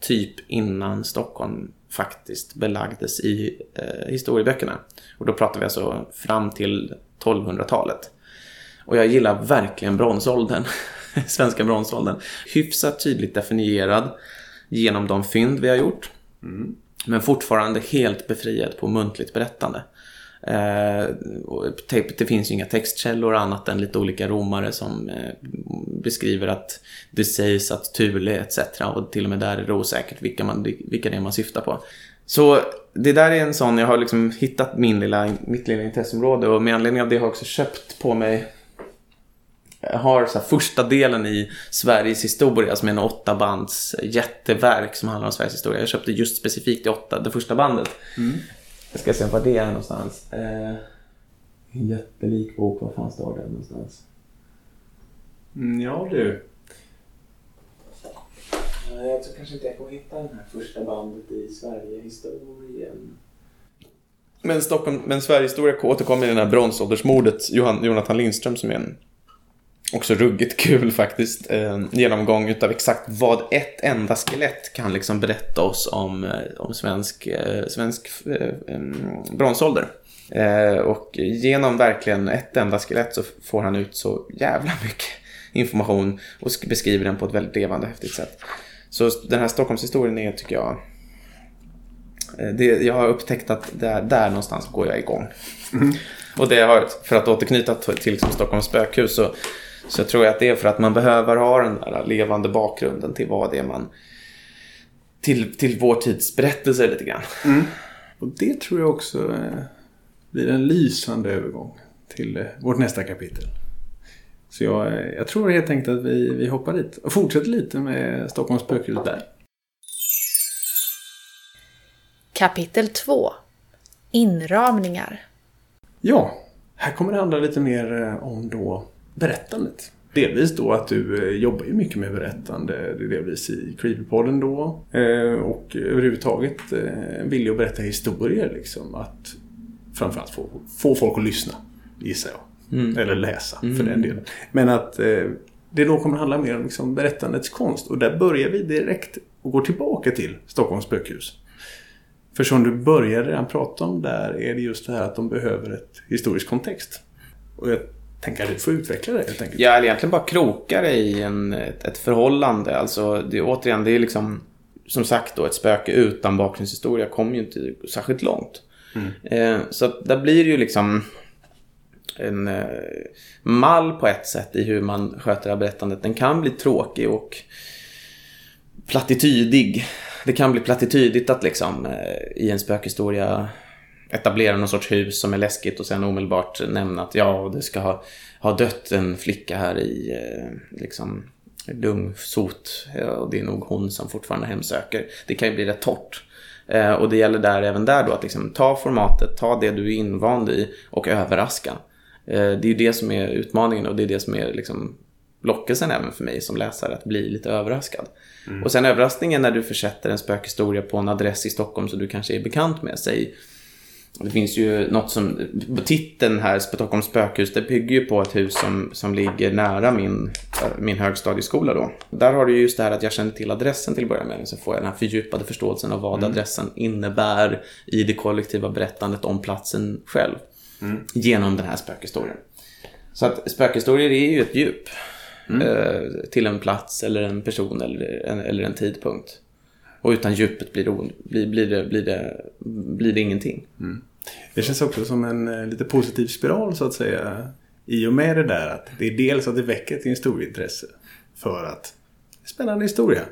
typ innan Stockholm faktiskt belagdes i eh, historieböckerna. Och då pratar vi alltså fram till 1200-talet. Och jag gillar verkligen bronsåldern. Svenska bronsåldern. Hyfsat tydligt definierad genom de fynd vi har gjort. Mm. Men fortfarande helt befriad på muntligt berättande. Eh, det finns ju inga textkällor annat än lite olika romare som eh, beskriver att det sägs att Thule etc. Och till och med där är det osäkert vilka, man, vilka det är man syftar på. Så det där är en sån, jag har liksom hittat min lilla, mitt lilla intresseområde och med anledning av det har jag också köpt på mig har så första delen i Sveriges historia som är en åtta bands jätteverk som handlar om Sveriges historia. Jag köpte just specifikt det, åtta, det första bandet. Mm. Jag ska se var det är någonstans. Eh, en jättelik bok, var fan står det någonstans?
Mm, ja du.
Jag tror kanske inte jag kommer hitta det här första bandet i Sverigehistorien. Men, Stockholm, men Sverigehistoria återkommer i det här bronsåldersmordet. Johan, Jonathan Lindström som är en också ruggigt kul faktiskt. Eh, genomgång utav exakt vad ett enda skelett kan liksom berätta oss om, eh, om svensk, eh, svensk eh, bronsålder. Eh, och genom verkligen ett enda skelett så får han ut så jävla mycket information och beskriver den på ett väldigt levande häftigt sätt. Så den här Stockholmshistorien är, tycker jag, eh, det, jag har upptäckt att där, där någonstans går jag igång. Mm. Och det har, för att återknyta till liksom Stockholms spökhus så så jag tror att det är för att man behöver ha den där levande bakgrunden till vad det är man... Till, till vår tids berättelser lite grann.
Mm. Och det tror jag också eh, blir en lysande övergång till eh, vårt nästa kapitel. Så jag, eh, jag tror helt enkelt att vi, vi hoppar dit och fortsätter lite med Stockholms spökhus där.
Kapitel 2 Inramningar
Ja, här kommer det handla lite mer om då berättandet. Delvis då att du eh, jobbar ju mycket med berättande, delvis i Creepypodden då. Eh, och överhuvudtaget eh, vill jag berätta historier liksom. Att framförallt få, få folk att lyssna, gissar jag. Mm. Eller läsa mm. för den delen. Men att det då kommer handla mer om liksom berättandets konst. Och där börjar vi direkt och går tillbaka till Stockholms spökhus. För som du började redan prata om där är det just det här att de behöver ett historisk kontext. Och tänka du får utveckla det helt enkelt.
Ja, eller egentligen bara kroka det i en, ett, ett förhållande. Alltså, det, återigen, det är liksom som sagt då ett spöke utan bakgrundshistoria kommer ju inte särskilt långt. Mm. Eh, så att där blir det ju liksom en eh, mall på ett sätt i hur man sköter det här berättandet. Den kan bli tråkig och plattitydig. Det kan bli plattitydigt att liksom eh, i en spökhistoria etablera någon sorts hus som är läskigt och sen omedelbart nämna att ja, det ska ha, ha dött en flicka här i eh, liksom lungsot och det är nog hon som fortfarande hemsöker. Det kan ju bli rätt torrt. Eh, och det gäller där även där då att liksom ta formatet, ta det du är invand i och överraska. Eh, det är ju det som är utmaningen och det är det som är liksom lockelsen även för mig som läsare att bli lite överraskad. Mm. Och sen överraskningen när du försätter en spökhistoria på en adress i Stockholm som du kanske är bekant med. Säg Det finns ju något som, titeln här, Stockholms spökhus, det bygger ju på ett hus som, som ligger nära min, min högstadieskola då. Där har du just det här att jag känner till adressen till att börja med, så får jag den här fördjupade förståelsen av vad mm. adressen innebär i det kollektiva berättandet om platsen själv. Mm. Genom den här spökhistorien. Så att spökhistorier är ju ett djup. Mm. Eh, till en plats eller en person eller en, eller en tidpunkt. Och utan djupet blir det, blir, blir det, blir det, blir det ingenting. Mm.
Det känns också som en eh, lite positiv spiral så att säga. I och med det där att det är dels att det väcker ett historieintresse. För att spännande historia.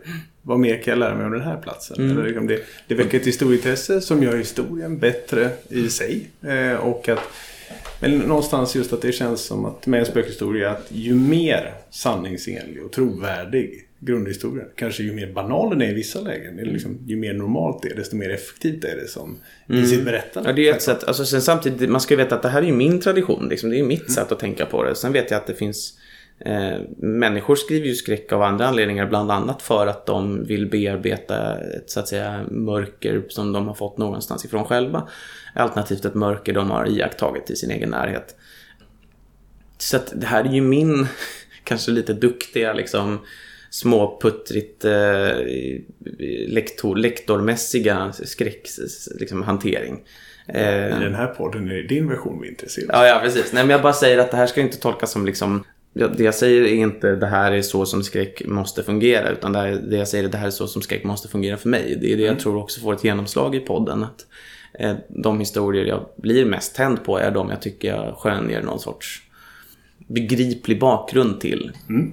Vad mer kan jag lära mig om den här platsen? Mm. Eller liksom det, det väcker ett historieintresse som gör historien bättre i sig. Eh, och att men någonstans just att det känns som att med en spökhistoria att ju mer sanningsenlig och trovärdig grundhistorien, kanske ju mer banal den är i vissa lägen, eller liksom, ju mer normalt det är, desto mer effektivt är det som mm. i sitt berättande.
Ja, det är ett sätt. Alltså, sen samtidigt, man ska ju veta att det här är ju min tradition, liksom, det är mitt mm. sätt att tänka på det. Sen vet jag att det finns Eh, människor skriver ju skräck av andra anledningar, bland annat för att de vill bearbeta ett så att säga mörker som de har fått någonstans ifrån själva. Alternativt ett mörker de har iakttagit i sin egen närhet. Så att det här är ju min, kanske lite duktiga liksom småputtrigt eh, lektor, lektormässiga skräckhantering. Liksom,
I den här podden är det din version vi är intresserade
av. Ja, ja, precis. Nej, men jag bara säger att det här ska inte tolkas som liksom det jag säger är inte det här är så som skräck måste fungera utan det, här, det jag säger är det här är så som skräck måste fungera för mig. Det är det jag mm. tror också får ett genomslag i podden. Att, eh, de historier jag blir mest tänd på är de jag tycker jag skönjer någon sorts begriplig bakgrund till. Mm.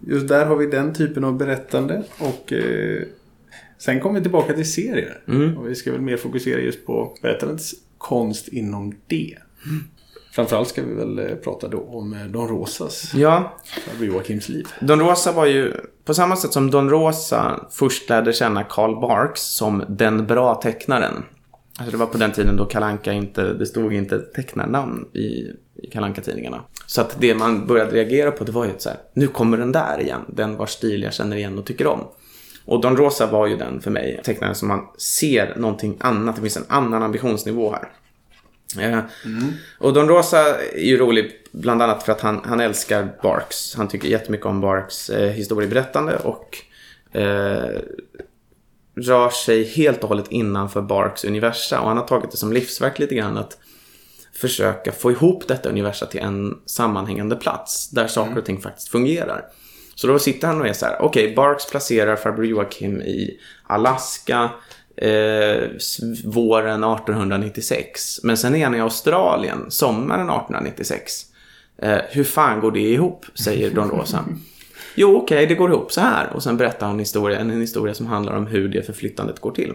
Just där har vi den typen av berättande och eh, sen kommer vi tillbaka till serier. Mm. Och vi ska väl mer fokusera just på berättandets konst inom det. Mm. Framförallt ska vi väl eh, prata då om eh, Don Rosas
ja.
Joakims liv.
Don Rosa var ju, på samma sätt som Don Rosa först lärde känna Karl Barks som den bra tecknaren. Alltså det var på den tiden då Kalanka inte, det stod inte tecknarnamn i, i Kalanka tidningarna Så att det man började reagera på det var ju så här, nu kommer den där igen, den vars stil jag känner igen och tycker om. Och Don Rosa var ju den för mig, tecknaren som man ser någonting annat, det finns en annan ambitionsnivå här. Mm. Och Don Rosa är ju rolig bland annat för att han, han älskar Barks. Han tycker jättemycket om Barks eh, historieberättande och eh, rör sig helt och hållet innanför Barks universa. Och han har tagit det som livsverk lite grann att försöka få ihop detta universa till en sammanhängande plats där saker och ting faktiskt fungerar. Så då sitter han och är så här, okej, okay, Barks placerar farbror Joakim i Alaska eh, våren 1896. Men sen är han i Australien sommaren 1896. Eh, hur fan går det ihop? Säger Don Rosa. Jo, okej, okay, det går ihop så här. Och sen berättar han historia, en historia som handlar om hur det förflyttandet går till.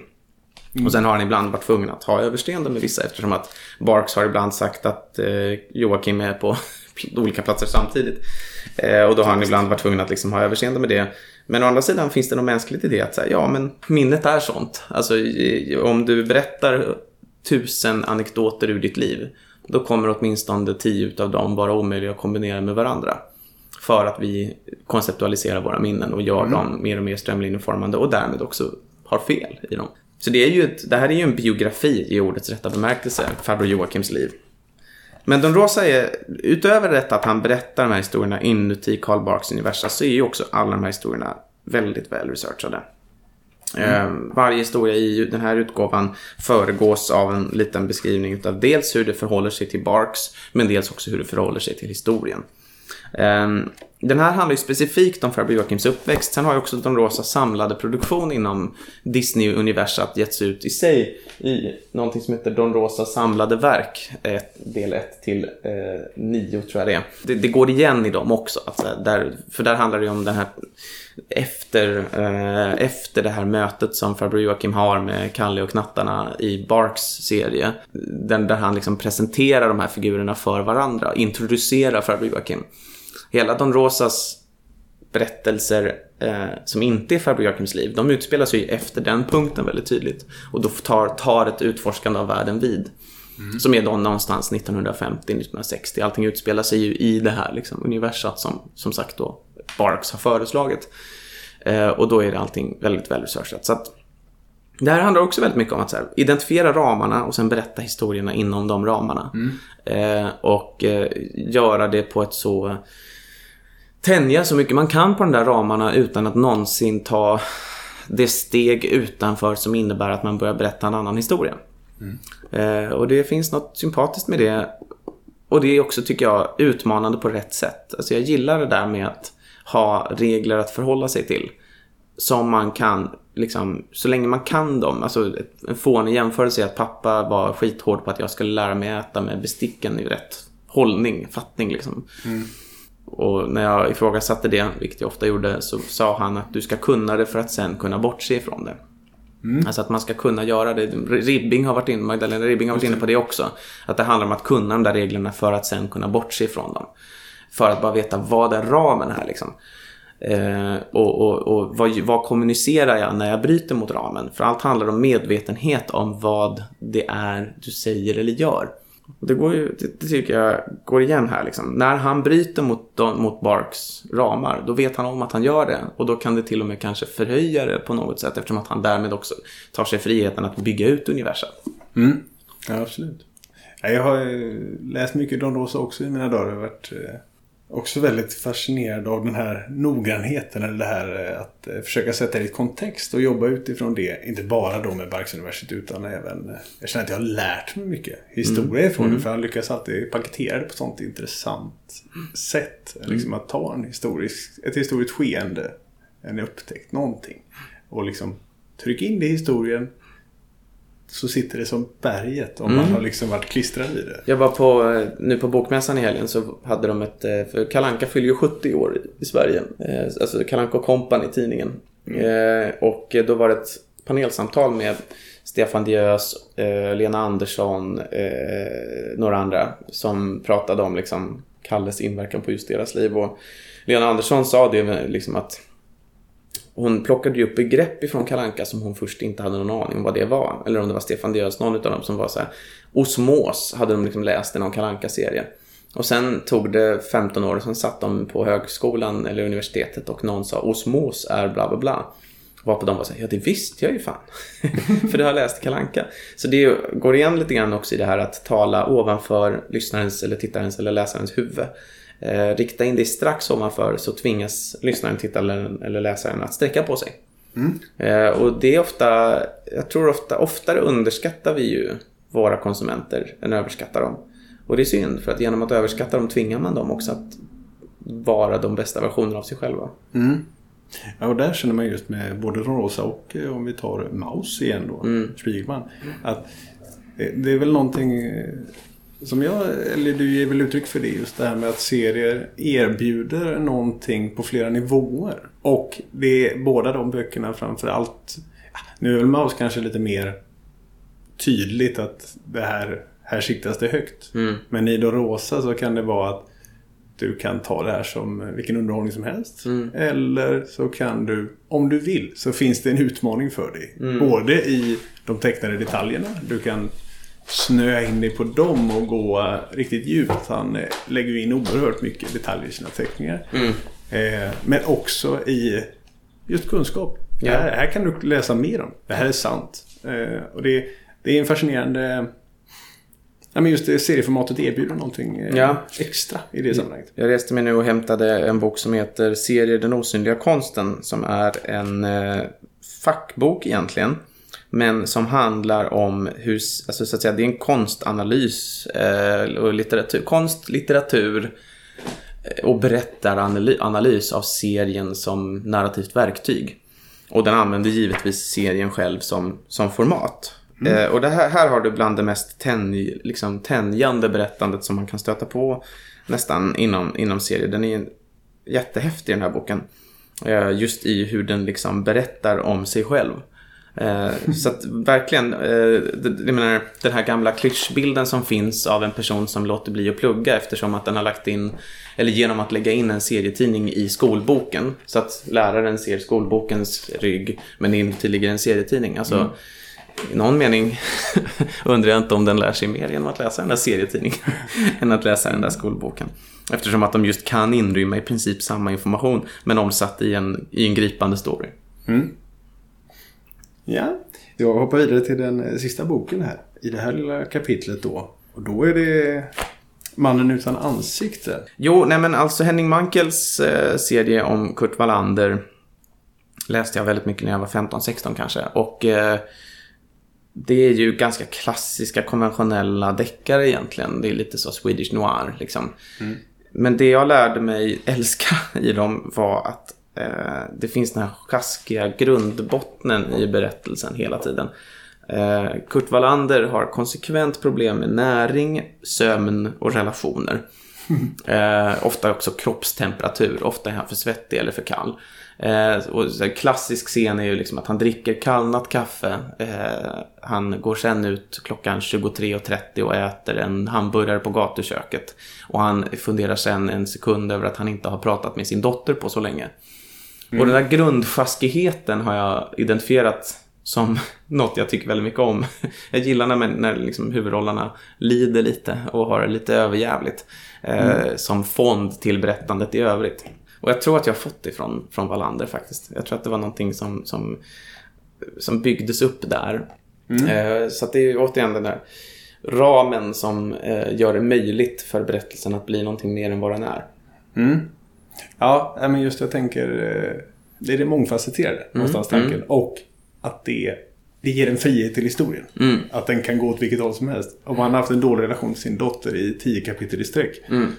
Mm. Och sen har han ibland varit tvungen att ha överseende med vissa eftersom att Barks har ibland sagt att eh, Joakim är på olika platser samtidigt. Eh, och då har han ibland varit tvungen att liksom ha överseende med det. Men å andra sidan finns det något mänskligt i det att säga, ja men minnet är sånt. Alltså om du berättar tusen anekdoter ur ditt liv, då kommer åtminstone tio utav dem vara omöjliga att kombinera med varandra. För att vi konceptualiserar våra minnen och gör mm. dem mer och mer strömlinjeformande och därmed också har fel i dem. Så det, är ju ett, det här är ju en biografi i ordets rätta bemärkelse, farbror Joakims liv. Men Don Rosa är, utöver detta att han berättar de här historierna inuti Karl Barks universum så är ju också alla de här historierna väldigt väl researchade. Mm. varje historia i den här utgåvan föregås av en liten beskrivning av dels hur det förhåller sig till Barks men dels också hur det förhåller sig till historien. Den här handlar ju specifikt om farbror Joakims uppväxt. Sen har ju också Don Rosa samlade produktion inom Disney-universat getts ut i sig i någonting som heter Don Rosa samlade verk. del 1 till 9 eh, tror jag det är. Det, det, går igen i dem också. Alltså, där, för där handlar det ju om den här efter, eh, efter det här mötet som farbror Joakim har med Kalle och knattarna i Barks serie. Den, där han liksom presenterar de här figurerna för varandra, introducerar farbror Joakim hela Don Rosas berättelser eh, som inte är farbror Joakims liv, de utspelar sig efter den punkten väldigt tydligt. Och då tar, tar ett utforskande av världen vid. Mm. Som är då någonstans 1950-1960. Allting utspelar sig ju i det här liksom, universat som, som sagt då Barks har föreslagit. Eh, och då är det allting väldigt väl researchat. Så att Det här handlar också väldigt mycket om att här, identifiera ramarna och sen berätta historierna inom de ramarna. Eh, och eh, göra det på ett så... Tänja så mycket man kan på de där ramarna utan att någonsin ta det steg utanför som innebär att man börjar berätta en annan historia. Eh, och det finns något sympatiskt med det. Och det är också, tycker jag, utmanande på rätt sätt. Alltså jag gillar det där med att ha regler att förhålla sig till. Som man kan, liksom, så länge man kan dem. Alltså en fånig jämförelse är att pappa var skithård på att jag skulle lära mig äta med besticken i rätt hållning, fattning liksom. Och när jag ifrågasatte det, vilket jag ofta gjorde, så sa han att du ska kunna det för att sen kunna bortse ifrån det. Alltså att man ska kunna göra det. Ribbing har varit inne, Magdalena Ribbing har varit inne på det också. Att det handlar om att kunna de där reglerna för att sen kunna bortse ifrån dem. För att bara veta vad är ramen här liksom. Eh, och och, och vad, vad kommunicerar jag när jag bryter mot ramen? För allt handlar om medvetenhet om vad det är du säger eller gör. Och det, går ju, det, det tycker jag går igen här. Liksom. När han bryter mot, mot Barks ramar, då vet han om att han gör det. Och då kan det till och med kanske förhöja det på något sätt eftersom att han därmed också tar sig friheten att bygga ut universum.
Mm. Ja, absolut. Ja, Jag har läst mycket Don Rosa också i mina dagar. Jag har varit eh, också väldigt fascinerad av den här noggrannheten. Eller det här eh, att eh, försöka sätta det i kontext och jobba utifrån det. Inte bara då med Barksuniverset utan även... eh, Jag känner att jag har lärt mig mycket historia ifrån det. För han lyckas alltid paketera det på ett sånt intressant sätt. Liksom att ta en historisk, ett historiskt skeende. En upptäckt, någonting. Och liksom trycka in det i historien så sitter det som berget om man har liksom varit klistrad vid det.
Jag var på, eh, nu på Bokmässan i helgen så hade de ett, eh, för Kalanka fyller ju 70 år i- i Sverige. Eh, Alltså Kalanka Company, tidningen. Eh, Och då var det ett panelsamtal med Stefan Diös, Lena Andersson, några andra som pratade om liksom Kalles inverkan på just deras liv. Och Lena Andersson sa det liksom att hon plockade ju upp begrepp ifrån Kalanka som hon först inte hade någon aning om vad det var. Eller om det var Stefan Diös, någon av dem som var så här. Osmos hade de liksom läst i någon kalanka serie Och sen tog det 15 år och sen satt de på högskolan eller universitetet och någon sa osmos är bla bla bla. Varpå de var så här, ja det visste jag ju fan. För det har jag läst i Kalanka. Så det går igen lite grann också i det här att tala ovanför lyssnarens eller tittarens eller läsarens huvud. Eh, rikta in dig strax ovanför så tvingas lyssnaren, tittaren eller läsaren att sträcka på sig. Eh, och det är ofta, jag tror ofta, oftare underskattar vi ju våra konsumenter än överskattar dem. Och det är synd för att genom att överskatta dem tvingar man dem också att vara de bästa versionerna av sig själva.
Ja, och där känner man just med både Rosa och eh, om vi tar Maus igen då, Spiegelman. Att eh, det är väl någonting eh, som jag, eller du ger väl uttryck för det just det här med att serier erbjuder någonting på flera nivåer. Och det är båda de böckerna framförallt, nu är väl Maus kanske lite mer tydligt att det här, här siktas det högt. Men i Don Rosa så kan det vara att du kan ta det här som vilken underhållning som helst. Eller så kan du, om du vill, så finns det en utmaning för dig. Både i de tecknade detaljerna. Du kan snöa in dig på dem och gå riktigt djupt. Han eh, lägger in oerhört mycket detaljer i sina teckningar. Eh, men också i just kunskap.
Ja.
Här, här kan du läsa mer om. Det här är sant. Eh, och det, det är en fascinerande... Ja, men just det, serieformatet erbjuder någonting
Ja.
extra i det sammanhanget.
Jag reste mig nu och hämtade en bok som heter Serier den osynliga konsten. Som är en eh, fackbok egentligen. Men som handlar om hur, alltså så att säga, det är en konstanalys eh, och litteratur, konst, litteratur eh, och berättaranalys av serien som narrativt verktyg. Och den använder givetvis serien själv som, som format. Eh, och det här, här har du bland det mest tänj, liksom, tänjande berättandet som man kan stöta på nästan inom, inom serier. Den är jättehäftig den här boken. Eh, just i hur den liksom berättar om sig själv. Eh, så att verkligen, eh, det- jag menar, den här gamla klyschbilden som finns av en person som låter bli att plugga eftersom att den har lagt in, eller genom att lägga in en serietidning i skolboken. Så att läraren ser skolbokens rygg, men inuti ligger en serietidning. Alltså, i någon mening undrar jag inte om den lär sig mer genom att läsa den där serietidningen än att läsa den där skolboken. Eftersom att de just kan inrymma i princip samma information men omsatt i en, i en gripande story.
Ja. Jag hoppar vidare till den eh, sista boken här. I det här lilla kapitlet då. Och då är det Mannen utan ansikte.
Jo, nej men alltså Henning Mankels eh, serie om Kurt Wallander läste jag väldigt mycket när jag var 15-16 kanske. Och eh, det är ju ganska klassiska konventionella deckare egentligen. Det är lite så Swedish noir liksom. Mm. Men det jag lärde mig älska i dem var att eh, det finns den här sjaskiga grundbottnen i berättelsen hela tiden. Eh, Kurt Wallander har konsekvent problem med näring, sömn och relationer. Eh, ofta också kroppstemperatur. Ofta är han för svettig eller för kall. Eh, och klassisk scen är ju liksom att han dricker kallnat kaffe. Eh, han går sen ut klockan 23.30 och äter en hamburgare på gatuköket. Och han funderar sen en sekund över att han inte har pratat med sin dotter på så länge. Mm. Och den där grundsjaskigheten har jag identifierat som något jag tycker väldigt mycket om. Jag gillar när, när liksom huvudrollerna lider lite och har det lite överjävligt. Eh, mm. som fond till berättandet i övrigt. Och jag tror att jag har fått det från, från Wallander faktiskt. Jag tror att det var någonting som, som, som byggdes upp där. Mm. Eh, så det är återigen den där ramen som eh, gör det möjligt för berättelsen att bli någonting mer än vad den är.
Mm. Ja, men just jag tänker eh, det är det mångfacetterade mm. någonstans tanken. Mm. Och att det, det ger en frihet till historien. Mm. Att den kan gå åt vilket håll som helst. Om man har haft en dålig relation till sin dotter i tio kapitel i sträck. Mm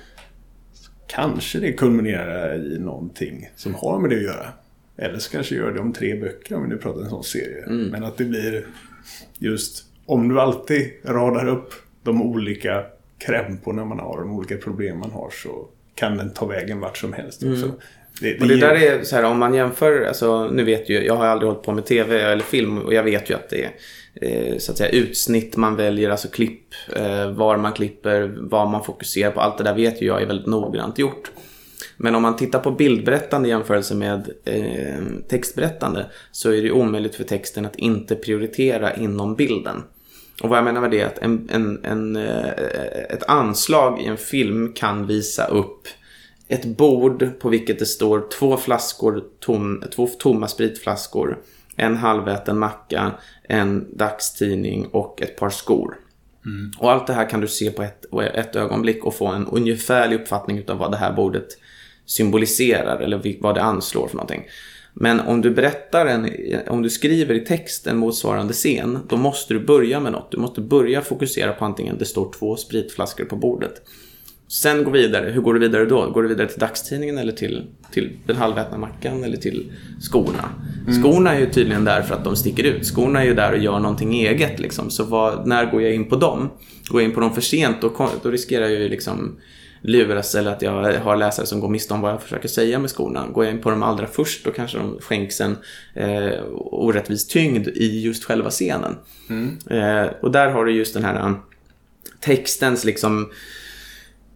kanske det kulminerar i någonting som har med det att göra. Eller så kanske gör det om tre böcker om vi nu pratar en sån serie. Mm. Men att det blir just om du alltid radar upp de olika krämporna man har, de olika problem man har så kan den ta vägen vart som helst. Mm. Också.
Det, det, och det där är så här om man jämför, alltså nu vet ju, jag har aldrig hållit på med tv eller film och jag vet ju att det är eh, så att säga utsnitt man väljer, alltså klipp, eh, var man klipper, vad man fokuserar på. Allt det där vet ju jag är väldigt noggrant gjort. Men om man tittar på bildberättande i jämförelse med eh, textberättande så är det omöjligt för texten att inte prioritera inom bilden. Och vad jag menar med det är att en, en, en, eh, ett anslag i en film kan visa upp ett bord på vilket det står två flaskor, tom, två tomma spritflaskor, en halväten macka, en dagstidning och ett par skor. Mm. Och allt det här kan du se på ett, ett ögonblick och få en ungefärlig uppfattning av vad det här bordet symboliserar eller vad det anslår för någonting. Men om du berättar en, om du skriver i text en motsvarande scen, då måste du börja med något. Du måste börja fokusera på antingen det står två spritflaskor på bordet Sen gå vidare. Hur går du vidare då? Går du vidare till dagstidningen eller till, till den halvätna mackan eller till skorna? Mm. Skorna är ju tydligen där för att de sticker ut. Skorna är ju där och gör någonting eget liksom. Så vad, när går jag in på dem? Går jag in på dem för sent då, då riskerar jag ju liksom luras eller att jag har läsare som går miste om vad jag försöker säga med skorna. Går jag in på dem allra först då kanske de skänks en eh, orättvis tyngd i just själva scenen. Mm. Eh, och där har du just den här textens liksom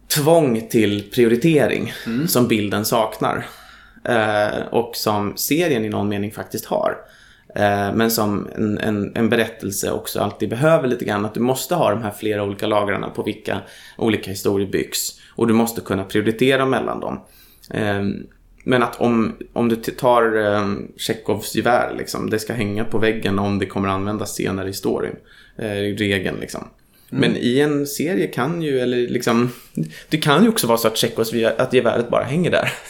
tvång till prioritering mm. som bilden saknar. Eh, och som serien i någon mening faktiskt har. Eh, men som en, en, en, berättelse också alltid behöver lite grann. Att du måste ha de här flera olika lagrarna på vilka olika historier byggs. Och du måste kunna prioritera mellan dem. Eh, men att om, om du tar Tjechovs gevär, liksom, det ska hänga på väggen om det kommer användas senare i storyn. Eh, regeln liksom. Mm. Men i en serie kan ju, eller liksom, det kan ju också vara så att Tjeckos, att geväret bara hänger där.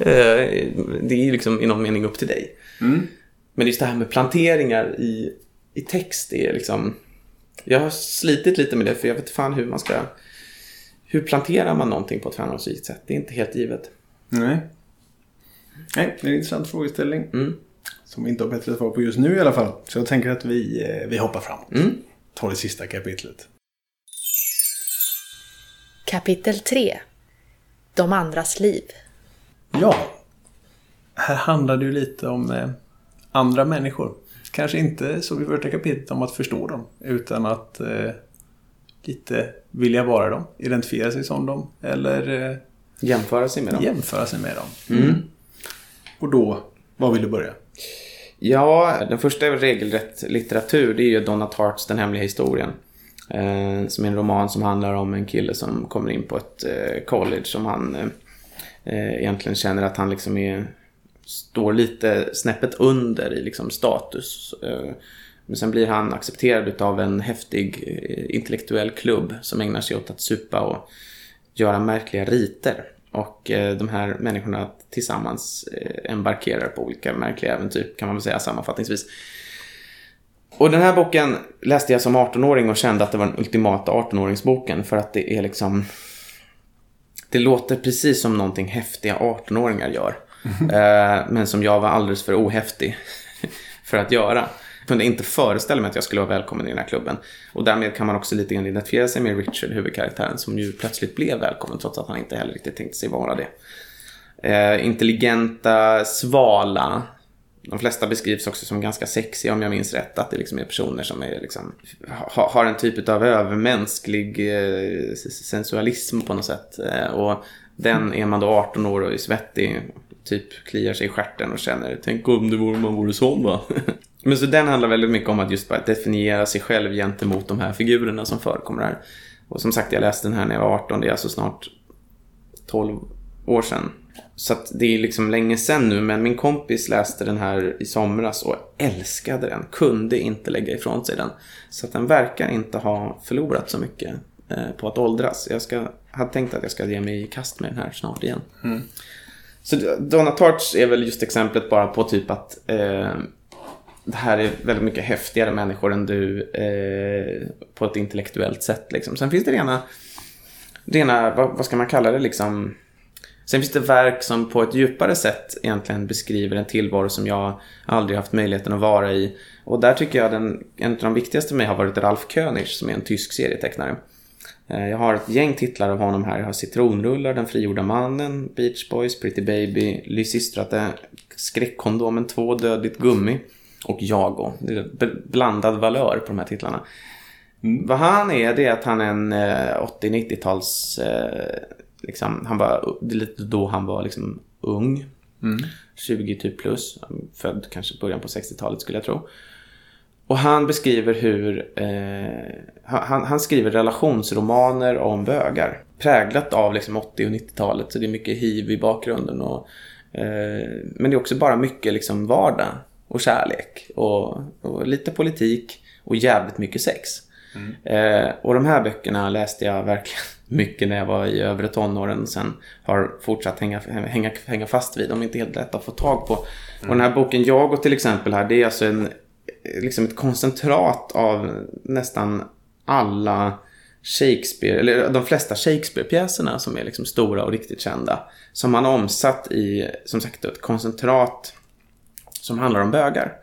Eh, det är ju liksom i någon mening upp till dig. Mm. Men just det här med planteringar i, i text, är liksom, jag har slitit lite med det för jag vet fan hur man ska, hur planterar man någonting på ett framgångsrikt sätt? Det är inte helt givet.
Nej. Nej, det är en intressant frågeställning. Mm. Som vi inte har bättre svar på just nu i alla fall. Så jag tänker att vi, eh, vi hoppar framåt. Mm. Tar det sista kapitlet.
Kapitel 3 De andras liv
Ja, här handlar det ju lite om eh, andra människor. Kanske inte som i första kapitlet om att förstå dem, utan att eh, lite vilja vara dem, identifiera sig som dem eller eh,
jämföra sig med dem.
Jämföra sig med dem. Mm. Och då, var vill du börja?
Ja, den första regelrätt litteratur det är ju Donna Tarts Den hemliga historien. Eh, som är en roman som handlar om en kille som kommer in på ett eh, college som han eh, egentligen känner att han liksom är, står lite snäppet under i liksom status. Men sen blir han accepterad av en häftig eh, intellektuell klubb som ägnar sig åt att supa och göra märkliga riter. Och eh, de här människorna tillsammans eh, embarkerar på olika märkliga äventyr, kan man väl säga sammanfattningsvis. Och den här boken läste jag som 18-åring och kände att det var den ultimata 18-åringsboken för att det är liksom... Det låter precis som någonting häftiga 18-åringar gör. Eh, men som jag var alldeles för ohäftig för att göra. Jag kunde inte föreställa mig att jag skulle vara välkommen i den här klubben. Och därmed kan man också lite grann identifiera sig med Richard, huvudkaraktären, som ju plötsligt blev välkommen trots att han inte heller riktigt tänkte sig vara det. Eh, intelligenta, svala. De flesta beskrivs också som ganska sexiga om jag minns rätt. Att det liksom är personer som är liksom, ha, har en typ av övermänsklig eh, sensualism på något sätt. Eh, och den är man då 18 år och är svettig typ kliar sig i stjärten och känner tänk om det vore, man vore sån va. Men så den handlar väldigt mycket om att just bara definiera sig själv gentemot de här figurerna som förekommer här. Och som sagt, jag läste den här när jag var 18, det är alltså snart 12 år sedan. Så det är liksom länge sedan nu, men min kompis läste den här i somras och älskade den. Kunde inte lägga ifrån sig den. Så att den verkar inte ha förlorat så mycket eh, på att åldras. Jag ska, hade tänkt att jag ska ge mig i kast med den här snart igen. Mm. Så Donna Tarts är väl just exemplet bara på typ att eh, det här är väldigt mycket häftigare människor än du eh, på ett intellektuellt sätt. Liksom. Sen finns det rena, rena vad, vad, ska man kalla det liksom? Sen finns det verk som på ett djupare sätt egentligen beskriver en tillvaro som jag aldrig haft möjligheten att vara i. Och där tycker jag den, en av de viktigaste för mig har varit Ralf König som är en tysk serietecknare. Eh, jag har ett gäng titlar av honom här. Jag har Citronrullar, Den frigjorda mannen, Beach Boys, Pretty Baby, Lysistrate, Skräckkondomen 2, Dödligt gummi och Jago. Blandad valör på de här titlarna. Vad han är, det är att han är en 80-90-tals... Eh, liksom, han var, lite då han var liksom ung. Mm. 20 typ plus. Född kanske början på 60-talet skulle jag tro. Och han beskriver hur... Eh, han, han, skriver relationsromaner om bögar. Präglat av liksom 80 och 90-talet. Så det är mycket hiv i bakgrunden. Och, eh, men det är också bara mycket liksom vardag och kärlek. Och, och lite politik och jävligt mycket sex. Mm. Eh, och de här böckerna läste jag verkligen mycket när jag var i övre tonåren. Sen har fortsatt hänga, hänga, hänga fast vid. De är inte helt lätta att få tag på. Mm. Och den här boken Jag till exempel här, det är alltså en liksom ett koncentrat av nästan alla Shakespeare, eller de flesta Shakespeare-pjäserna som är liksom stora och riktigt kända. Som han har omsatt i, som sagt, ett koncentrat som handlar om bögar.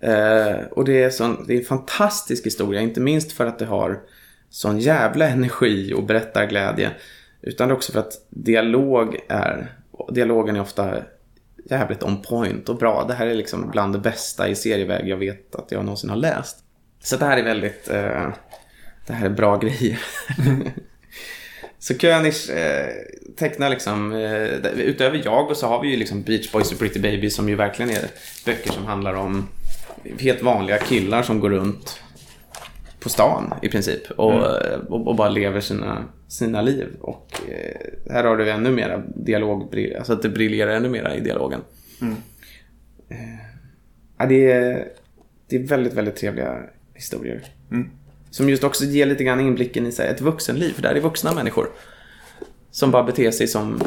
Eh, och det är, sån, det är en fantastisk historia, inte minst för att det har sån jävla energi och berättarglädje. Utan också för att dialog är, dialogen är ofta jävligt on point och bra. Det här är liksom bland det bästa i serieväg jag vet att jag någonsin har läst. Så det här är väldigt, eh, det här är bra grejer. så König eh, tecknar liksom, eh, utöver jag och så har vi ju liksom Beach Boys och Pretty Baby som ju verkligen är böcker som handlar om helt vanliga killar som går runt på stan i princip och, mm. och, och, bara lever sina, sina liv. Och eh, här har du ännu mera dialog, alltså att det briljerar ännu mera i dialogen. Mm. Eh, det, är, det är väldigt, väldigt trevliga historier. Mm. Som just också ger lite grann inblicken i sig, ett vuxenliv. För där är vuxna människor. Som bara beter sig som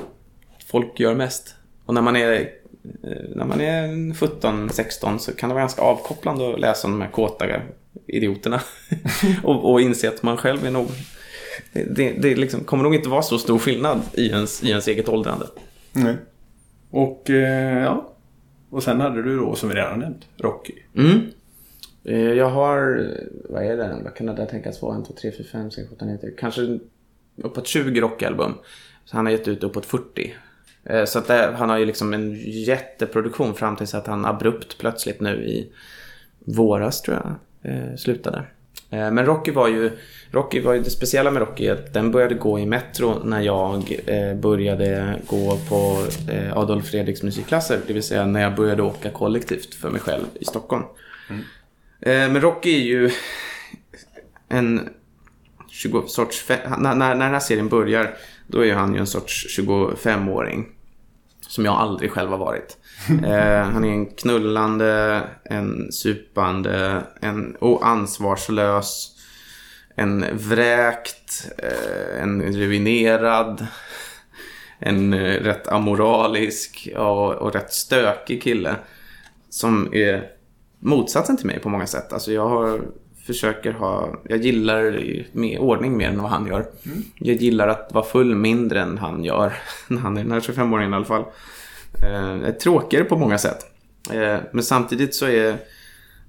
folk gör mest. Och när man är eh, när man är 17-16 så kan det vara ganska avkopplande att läsa de här kåta idioterna. och, och inse att man själv är nog... Det, det, det liksom, kommer nog inte vara så stor skillnad i ens, i ens eget åldrande.
Nej. Och eh, ja. Och sen hade du då, som vi redan nämnt, Rocky.
Mm. Eh, jag har, vad är det, vad kan det där tänkas vara? 1, 2, 3, 4, 5, 6, 7, 8, 9, 10. Kanske uppåt 20 Rocky-album. Så han har gett ut uppåt 40. Eh, så att det, han har ju liksom en jätteproduktion fram tills att han abrupt plötsligt nu i våras tror jag eh, slutade. Men Rocky var ju, Rocky var ju det speciella med Rocky att den började gå i Metro när jag började gå på Adolf Fredriks musikklasser. Det vill säga när jag började åka kollektivt för mig själv i Stockholm. Mm. Eh, men Rocky är ju en 20 sorts, när, när, när den här serien börjar då är han ju en sorts 25-åring som jag aldrig själv har varit. Eh, han är en knullande, en supande, en oansvarslös, en vräkt, eh, en ruinerad, en eh, rätt amoralisk och, och rätt stökig kille. Som är motsatsen till mig på många sätt. Alltså jag har, försöker ha, jag gillar med ordning mer än vad han gör. Mm. Jag gillar att vara full mindre än han gör. När han är den här 25-åringen i alla fall. Eh, tråkigare på många sätt. Eh, men samtidigt så är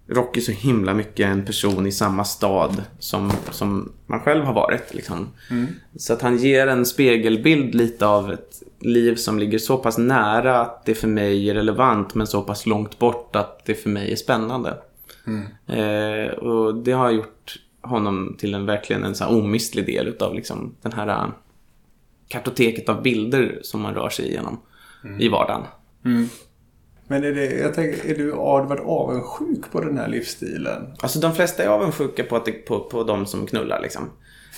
Rocky så himla mycket en person i samma stad som, som man själv har varit. Liksom. Mm. Så att han ger en spegelbild lite av ett liv som ligger så pass nära att det för mig är relevant men så pass långt bort att det för mig är spännande. Mm. Eh, och det har gjort honom till en verkligen en så omistlig del av liksom, den här äh, kartoteket av bilder som man rör sig igenom mm. i vardagen.
Men är, det, jag tänker, är du, har du varit avundsjuk på den här livsstilen?
Alltså de flesta är avundsjuka på, att det, på, på de som knullar liksom.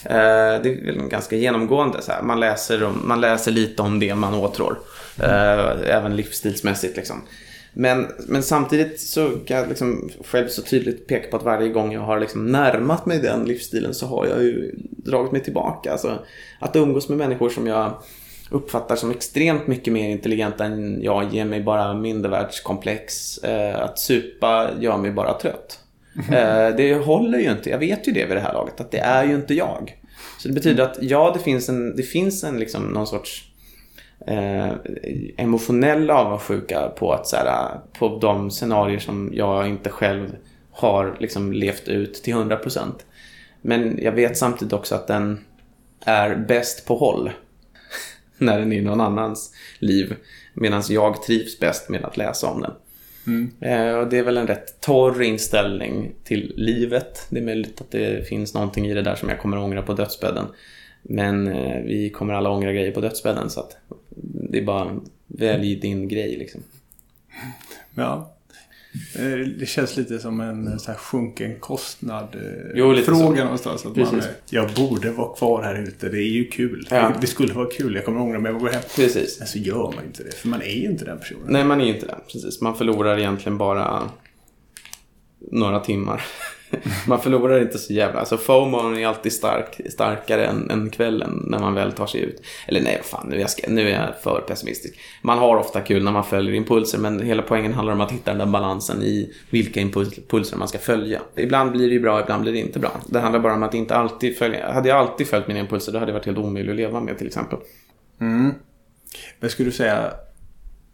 Eh, det är väl ganska genomgående. Så här. Man, läser om, man läser lite om det man åtrår. Eh, även livsstilsmässigt liksom. Men, men samtidigt så kan jag liksom själv så tydligt peka på att varje gång jag har liksom närmat mig den livsstilen så har jag ju dragit mig tillbaka. Alltså, att umgås med människor som jag uppfattar som extremt mycket mer intelligenta än jag ger mig bara mindervärldskomplex. Eh, att supa gör mig bara trött. Eh, det håller ju inte. Jag vet ju det vid det här laget, att det är ju inte jag. Så det betyder att ja, det finns en, det finns en liksom någon sorts eh, emotionell avundsjuka på, att, så här, på de scenarier som jag inte själv har liksom levt ut till 100%. Men jag vet samtidigt också att den är bäst på håll när den är i någon annans liv. Medan jag trivs bäst med att läsa om den. Mm. Eh, och det är väl en rätt torr inställning till livet. Det är möjligt att det finns någonting i det där som jag kommer att ångra på dödsbädden. Men eh, vi kommer alla ångra grejer på dödsbädden så att det är bara välj din grej liksom.
Ja. Eh, det känns lite som en så här sjunken kostnad eh, jo, fråga så. någonstans. Att man, jag borde vara kvar här ute. Det är ju kul. Ja. Det skulle vara kul. Jag kommer ångra mig att gå hem.
Precis.
Men så gör man inte det. För man är ju inte den personen.
Nej, man är ju inte den. Precis. Man förlorar egentligen bara några timmar. man förlorar inte så jävla... Alltså FOMO är alltid stark, starkare än, än kvällen när man väl tar sig ut. Eller nej, fan, nu är, jag, nu är jag för pessimistisk. Man har ofta kul när man följer impulser, men hela poängen handlar om att hitta den där balansen i vilka impulser man ska följa. Ibland blir det ju bra, ibland blir det inte bra. Det handlar bara om att inte alltid följa... Hade jag alltid följt mina impulser, då hade det varit helt omöjligt att leva med till exempel.
Mm. Men skulle du säga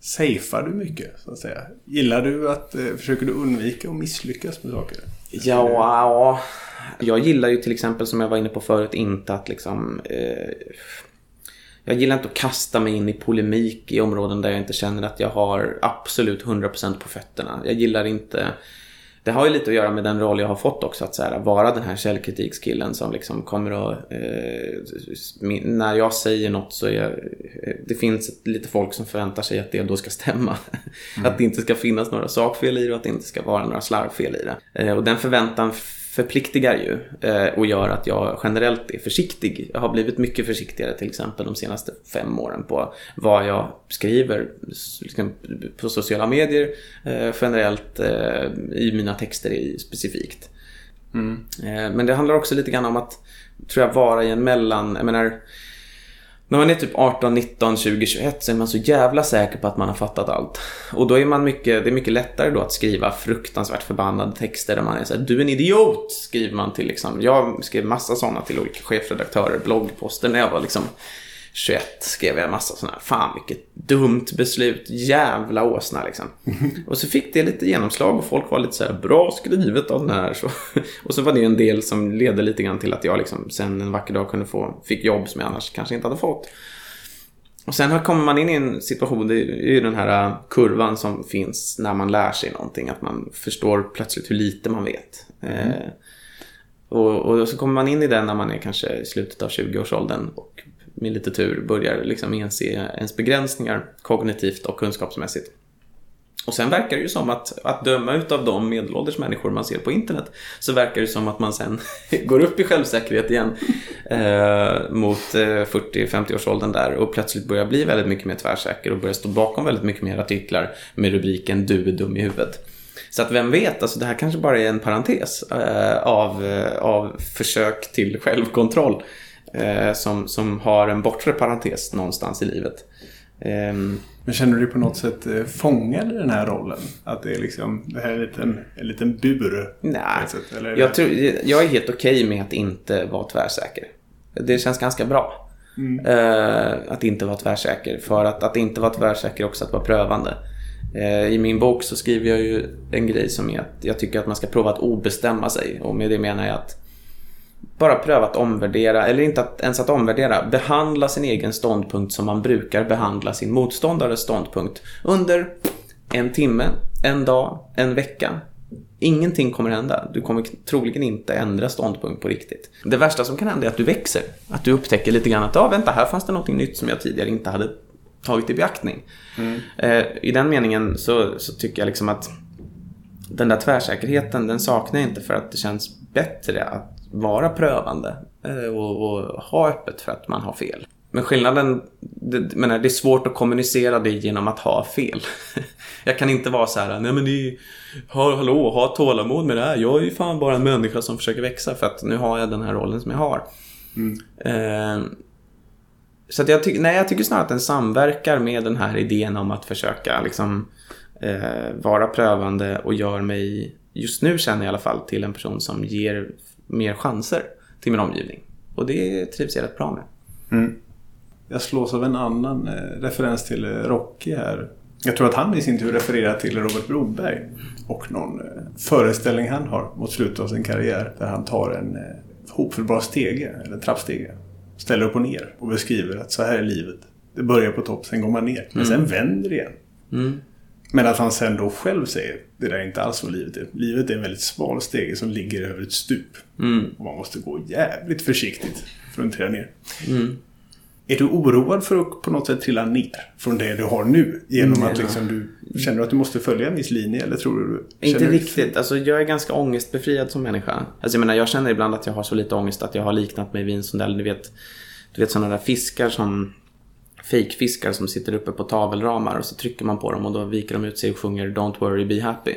Safear du mycket, så att säga? Gillar du att, eh, försöker du undvika att misslyckas med saker?
Ja, jag gillar ju till exempel som jag var inne på förut inte att liksom eh, jag gillar inte att kasta mig in i polemik i områden där jag inte känner att jag har absolut 100% på fötterna. Jag gillar inte det har ju lite att göra med den roll jag har fått också. Att så här, vara den här källkritikskillen som liksom kommer att... Eh, när jag säger något så är det finns lite folk som förväntar sig att det då ska stämma. Mm. att det inte ska finnas några sakfel i det och att det inte ska vara några slarvfel i det. Eh, och den förväntan förpliktigar ju eh, och gör att jag generellt är försiktig. Jag har blivit mycket försiktigare till exempel de senaste fem åren på vad jag skriver liksom, på sociala medier eh, generellt eh, i mina texter specifikt. Mm. Men det handlar också lite grann om att, tror jag, vara i en mellan... Jag menar, när man är typ 18, 19, 20, 21 så är man så jävla säker på att man har fattat allt. Och då är man mycket, det är mycket lättare då att skriva fruktansvärt förbannade texter där man är såhär, du är en idiot, skriver man till liksom. Jag skrev massa sådana till olika chefredaktörer, bloggposter när jag var liksom 21 skrev jag en massa sådana här, fan vilket dumt beslut, jävla åsna liksom. Och så fick det lite genomslag och folk var lite så här, bra skrivet av den här. Så, och så var det en del som ledde lite grann till att jag liksom sen en vacker dag kunde få, fick jobb som jag annars kanske inte hade fått. Och sen kommer man in i en situation, det är ju den här äh, kurvan som finns när man lär sig någonting, att man förstår plötsligt hur lite man vet. Mm. Eh, och, och, så kommer man in i den när man är kanske i slutet av 20-årsåldern och med lite tur börjar liksom inse ens begränsningar kognitivt och kunskapsmässigt. Och sen verkar det ju som att, att döma utav de medelålders människor man ser på internet, så verkar det som att man sen går upp i självsäkerhet igen. eh, mot eh, 40-50-årsåldern där och plötsligt börjar bli väldigt mycket mer tvärsäker och börjar stå bakom väldigt mycket mer artiklar med rubriken Du är dum i huvudet. Så att vem vet, alltså det här kanske bara är en parentes eh, av, eh, av försök till självkontroll eh, som, som har en bortre parentes någonstans i livet. Ehm,
Men känner du dig på något sätt eh, fångad i den här rollen? Att det är liksom, det här är en liten, en liten bur?
Nej,
sätt, eller
jag, tror, jag är helt okej med att inte vara tvärsäker. Det känns ganska bra. Eh, att inte vara tvärsäker. För att, att inte vara tvärsäker är också att vara prövande. Eh, I min bok så skriver jag ju en grej som är att jag tycker att man ska prova att obestämma sig. Och med det menar jag att bara pröva att omvärdera, eller inte att, ens att omvärdera, behandla sin egen ståndpunkt som man brukar behandla sin motståndares ståndpunkt under en timme, en dag, en vecka. Ingenting kommer hända. Du kommer troligen inte ändra ståndpunkt på riktigt. Det värsta som kan hända är att du växer. Att du upptäcker lite grann att, ja vänta, här fanns det något nytt som jag tidigare inte hade tagit i beaktning. Eh, I den meningen så, så tycker jag liksom att den där tvärsäkerheten, den saknar jag inte för att det känns bättre att vara prövande eh, och, och ha öppet för att man har fel. Men skillnaden, det, menar, det är svårt att kommunicera det genom att ha fel. Jag kan inte vara så här, nej men ha, hallå, ha tålamod med det här. Jag är ju fan bara en människa som försöker växa för att nu har jag den här rollen som jag har. Eh, så jag, ty- nej, jag tycker snarare att den samverkar med den här idén om att försöka liksom, eh, vara prövande och gör mig, just nu känner jag i alla fall, till en person som ger mer chanser till min omgivning. Och det trivs jag rätt bra med.
Jag slås av en annan eh, referens till eh, Rocky här. Jag tror att han i sin tur refererar till Robert Broberg och någon eh, föreställning han har mot slutet av sin karriär där han tar en hopfällbar stege, eller trappstege, ställer upp och ner och beskriver att så här är livet. Det börjar på topp, sen går man ner, men sen vänder det igen. Men att han sen då själv säger det där är inte alls vad livet är. Livet är en väldigt smal stege som ligger över ett stup. Och man måste gå jävligt försiktigt för att inte trilla ner. Är du oroad för att på något sätt trilla ner från det du har nu? Genom
Nej,
att liksom du känner att du måste följa en viss linje? Eller tror du...
Inte
du-
riktigt. Alltså, jag är ganska ångestbefriad som människa. Alltså, jag, menar, jag känner ibland att jag har så lite ångest att jag har liknat mig vid en sån där, du vet, du vet sådana där fiskar som fejkfiskar som sitter uppe på tavelramar och så trycker man på dem och då viker de ut sig och sjunger Don't worry, be happy.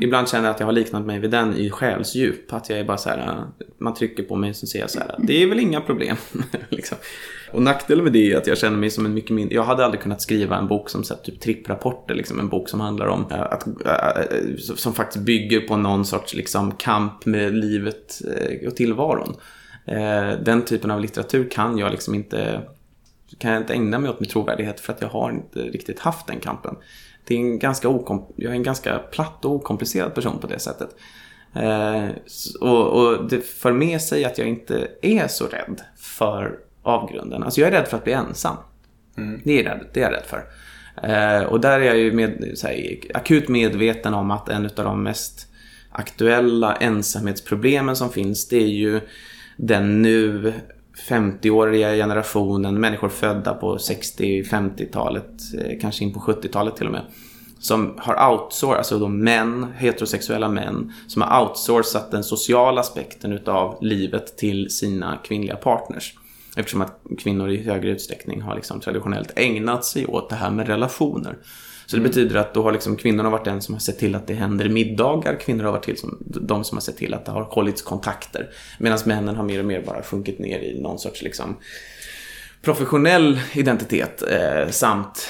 Ibland känner jag att jag har liknat mig vid den i själsdjup. Att jag är bara så här, äh, man trycker på mig och så säger jag så här, det är väl inga problem. liksom. Och nackdelen med det är att jag känner mig som en mycket mindre, jag hade aldrig kunnat skriva en bok som så här, typ tripprapporter, liksom en bok som handlar om äh, att, äh, som faktiskt bygger på någon sorts liksom kamp med livet äh, och tillvaron. Den typen av litteratur kan jag liksom inte kan jag inte ägna mig åt min trovärdighet för att jag har inte riktigt haft den kampen. Det är en ganska okom- jag är en ganska platt och okomplicerad person på det sättet. Eh, och, och det för med sig att jag inte är så rädd för avgrunden. Alltså jag är rädd för att bli ensam. Det, är rädd, det är jag rädd för. Eh, och där är jag ju med, här, akut medveten om att en av de mest aktuella ensamhetsproblemen som finns det är ju den nu 50-åriga generationen människor födda på 60-50-talet, eh, kanske in på 70-talet till och med. Som har outsourcat, alltså då män, heterosexuella män, som har outsourcat den sociala aspekten utav livet till sina kvinnliga partners. Eftersom att kvinnor i högre utsträckning har liksom traditionellt ägnat sig åt det här med relationer. Så det betyder att då har liksom kvinnorna varit den som har sett till att det händer middagar. Kvinnor har varit till som, de som har sett till att det har hållits kontakter. Medan männen har mer och mer bara sjunkit ner i någon sorts liksom professionell identitet eh, samt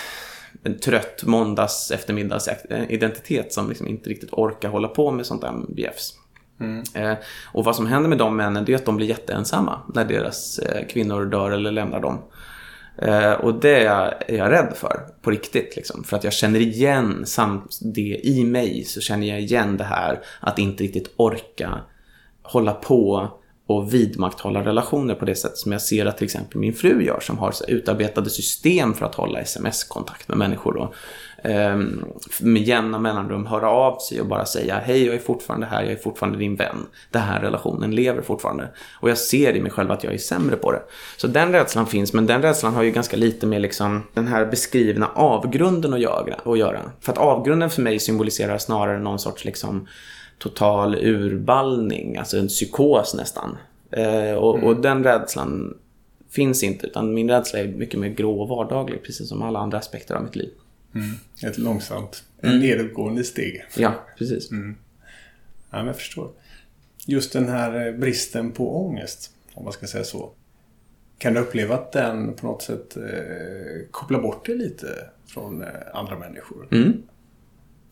en trött måndags eftermiddags identitet som liksom inte riktigt orkar hålla på med sånt där bjäfs. Eh, och vad som händer med de männen det är att de blir jätteensamma när deras eh, kvinnor dör eller lämnar dem. Eh, och det är jag, rädd för, på riktigt. Liksom. För att jag känner igen samt det i mig, så känner jag igen det här att inte riktigt orka hålla på och vidmakthålla relationer på det sätt som jag ser att till exempel min fru gör som har så utarbetade system för att hålla sms-kontakt med människor och med jämna mellanrum höra av sig och bara säga hej jag är fortfarande här, jag är fortfarande din vän. Den här relationen lever fortfarande. Och jag ser i mig själv att jag är sämre på det. Så den rädslan finns, men den rädslan har ju ganska lite med liksom den här beskrivna avgrunden att göra. Att göra. För att avgrunden för mig symboliserar snarare någon sorts liksom total urballning, alltså en psykos nästan. Eh, och, och den rädslan finns inte, utan min rädsla är mycket mer grå och vardaglig, precis som alla andra aspekter av mitt liv.
Ett långsamt, en nedåtgående steg.
Ja, precis.
Ja, men jag förstår. Just den här eh, bristen på ångest, om man ska säga så. Kan du uppleva att den på något sätt eh, kopplar bort dig lite från eh, andra människor?
Mm.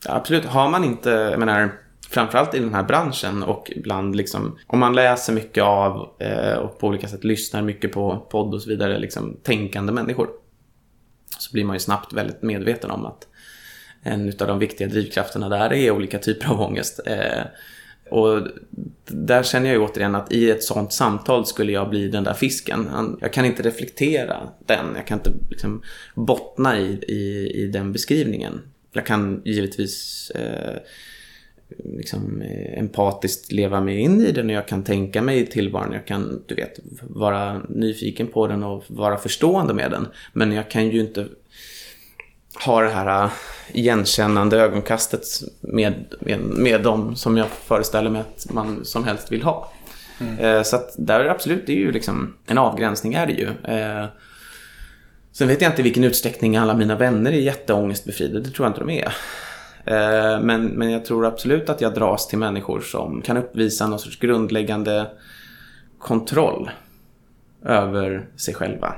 Ja, absolut. Har man inte, jag menar, framförallt i den här branschen och ibland liksom, om man läser mycket av eh, och på olika sätt lyssnar mycket på podd och så vidare, liksom tänkande människor. Så blir man ju snabbt väldigt medveten om att en av de viktiga drivkrafterna där är olika typer av ångest. Eh, och där känner jag ju återigen att i ett sånt samtal skulle jag bli den där fisken. Jag kan inte reflektera den. Jag kan inte liksom bottna i, i, i den beskrivningen. Jag kan givetvis eh, liksom, eh, empatiskt leva mig in i den och jag kan tänka mig tillvaron. Jag kan, du vet, vara nyfiken på den och vara förstående med den. Men jag kan ju inte ha det här äh, igenkännande ögonkastet med, med, med dem som jag föreställer mig att man som helst vill ha. Eh, Så att där absolut, det är ju liksom en avgränsning är det ju. Eh, Sen vet jag inte i vilken utsträckning alla mina vänner är jätteångestbefriade, det tror jag inte de är. Eh, Men, men jag tror absolut att jag dras till människor som kan uppvisa någon sorts grundläggande kontroll över sig själva.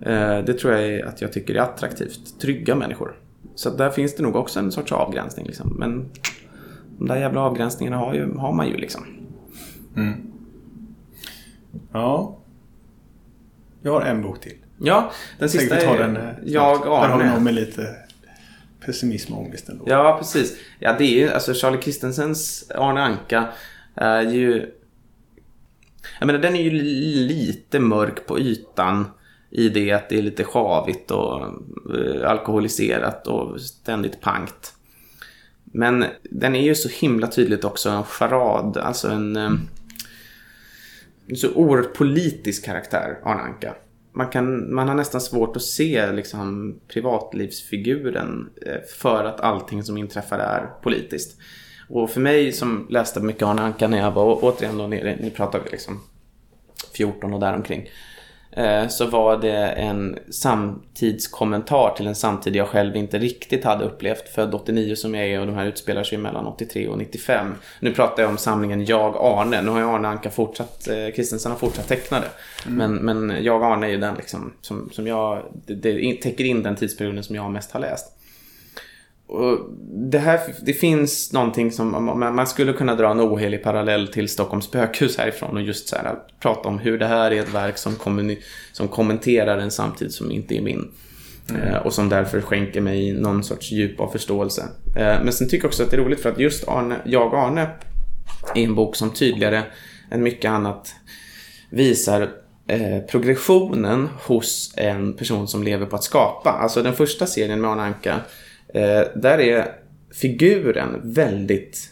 Eh, Det tror jag är att jag tycker är attraktivt. Trygga människor. Så där finns det nog också en sorts avgränsning. Liksom. Men de där jävla avgränsningarna har, ju, har man ju liksom.
Ja. Jag har en bok till.
Ja, den sista är
eh,
Jag,
snabbt. Där har vi
Arne.
någon med lite pessimism och ångest ändå.
Ja, precis. Ja, det är ju, alltså Charlie Christensens Arne Anka är ju... Jag menar, den är ju lite mörk på ytan i det att det är lite sjavigt och eh, alkoholiserat och ständigt pankt. Men den är ju så himla tydligt också en charad, alltså en... Eh, en så oerhört politisk karaktär, Arne Anka. Man, kan, man har nästan svårt att se liksom, privatlivsfiguren eh, för att allting som inträffar är politiskt. Och för mig som läste mycket Arne Anka när jag var återigen då nere, nu pratar vi liksom 14 och däromkring eh, Så var det en samtidskommentar till en samtid jag själv inte riktigt hade upplevt. Född 89 som jag är och de här utspelar sig mellan 83 och 95. Nu pratar jag om samlingen Jag Arne. Nu har ju Arne Anka fortsatt, eh, Kristensen har fortsatt teckna det. Men, men Jag Arne är ju den liksom som, som jag, det, det täcker in den tidsperioden som jag mest har läst. Och det, här, det finns någonting som man skulle kunna dra en ohelig parallell till Stockholms spökhus härifrån och just så här, prata om hur det här är ett verk som, som kommenterar en samtid som inte är min. Eh, och som därför skänker mig någon sorts djup av förståelse. Eh, men sen tycker jag också att det är roligt för att just Arne, Jag Arne är en bok som tydligare än mycket annat visar eh, progressionen hos en person som lever på att skapa. Alltså den första serien med Arne Anka, eh, där är figuren väldigt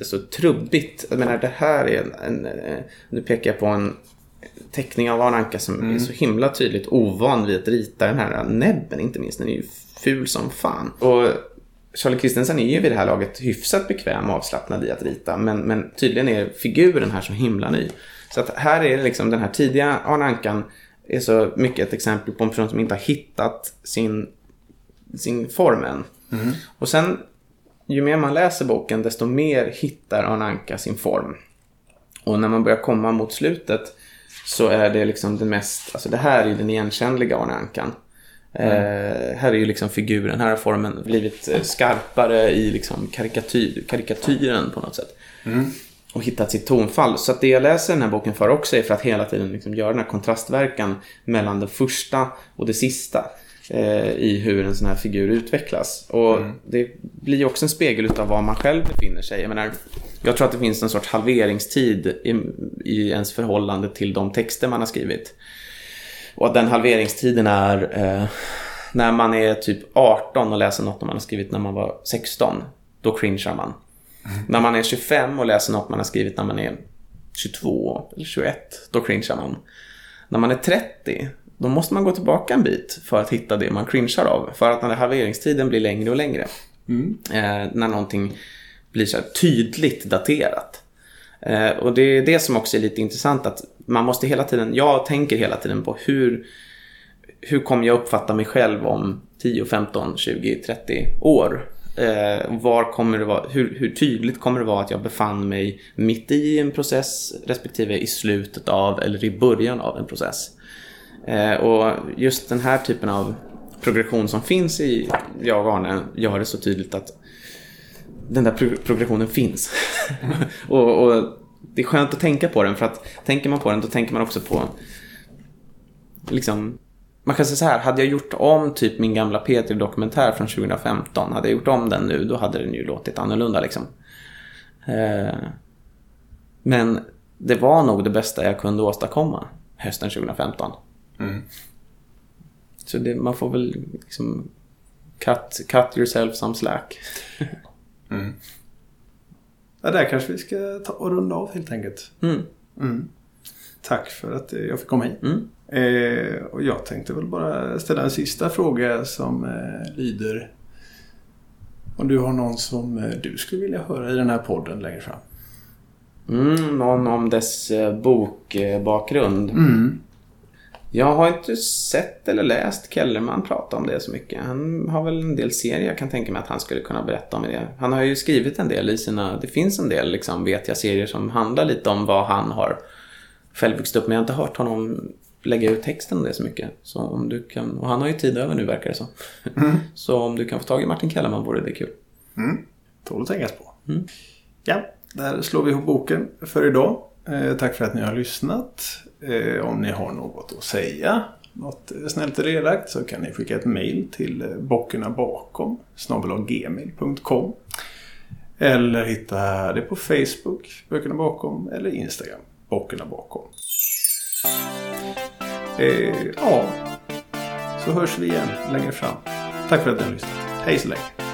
så trubbigt. Jag menar, det här är en, en, eh, nu pekar jag på en teckning av Arne Anka som är så himla tydligt ovan vid att rita den här näbben, inte minst. Den är ju ful som fan. Och Charlie Christensen är ju vid det här laget hyfsat bekväm och avslappnad i att rita, men, men tydligen är figuren här så himla ny. Så att här är liksom den här tidiga Arne Ankan är så mycket ett exempel på en person som inte har hittat sin, sin form än. Och sen, ju mer man läser boken, desto mer hittar Arne Anka sin form. Och när man börjar komma mot slutet så är det liksom den mest, alltså det här är den igenkännliga Arne Ankan. Eh, här är ju liksom figuren, här har formen blivit eh, skarpare i liksom karikatyr, karikatyren på något sätt. Och hittat sitt tonfall. Så att det jag läser den här boken för också är för att hela tiden liksom göra den här kontrastverkan mellan det första och det sista. Eh, I hur en sån här figur utvecklas. Och det blir också en spegel utav var man själv befinner sig. Jag menar, jag tror att det finns en sorts halveringstid i, i ens förhållande till de texter man har skrivit. Och att den halveringstiden är eh, när man är typ 18 och läser något man har skrivit när man var 16. Då cringear man. När man är 25 och läser något man har skrivit när man är 22 eller 21. Då cringear man. När man är 30 då måste man gå tillbaka en bit för att hitta det man cringear av. För att när halveringstiden blir längre och längre. Eh, när någonting blir så här tydligt daterat. Eh, och det är det som också är lite intressant att man måste hela tiden, jag tänker hela tiden på hur, hur kommer jag uppfatta mig själv om 10, 15, 20, 30 år? Eh, var kommer det vara, hur, hur, tydligt kommer det vara att jag befann mig mitt i en process respektive i slutet av eller i början av en process? Eh, och just den här typen av progression som finns i Jag och Arne gör det så tydligt att den där pro progressionen finns. och, och, det är skönt att tänka på den för att tänker man på den då tänker man också på liksom man kan säga så här, hade jag gjort om typ min gamla P3-dokumentär från 2015, hade jag gjort om den nu, då hade den ju låtit annorlunda liksom. Eh, men det var nog det bästa jag kunde åstadkomma hösten 2015. Mm. Så det, man får väl liksom cut, cut yourself some slack.
mm. Ja, där kanske vi ska ta och runda av helt enkelt. Mm. Mm. Tack för att jag fick komma hit. Mm. Eh, och jag tänkte väl bara ställa en sista fråga som eh, lyder. Om du har någon som eh, du skulle vilja höra i den här podden längre fram?
Mm, någon om dess eh, bokbakgrund. Mm. Jag har inte sett eller läst Kellerman prata om det så mycket. Han har väl en del serier jag kan tänka mig att han skulle kunna berätta om det. Han har ju skrivit en del i sina, det finns en del liksom, vet jag, serier som handlar lite om vad han har själv vuxit upp med. Jag har inte hört honom lägga ut texten om det så mycket. Så om du kan, och han har ju tid över nu verkar det så. Mm. så om du kan få tag i Martin Kellerman vore det kul.
Mm. Tål att tänkas på. Mm. Ja, där slår vi ihop boken för idag. Eh, tack för att ni har lyssnat. Eh, om ni har något att säga, något snällt eller elakt, så kan ni skicka ett mail till eh, gmail.com Eller hitta det på Facebook, Böckerna bakom, eller Instagram, Bockerna bakom. Eh, ja, så hörs vi igen längre fram. Tack för att ni har lyssnat. Hej så länge.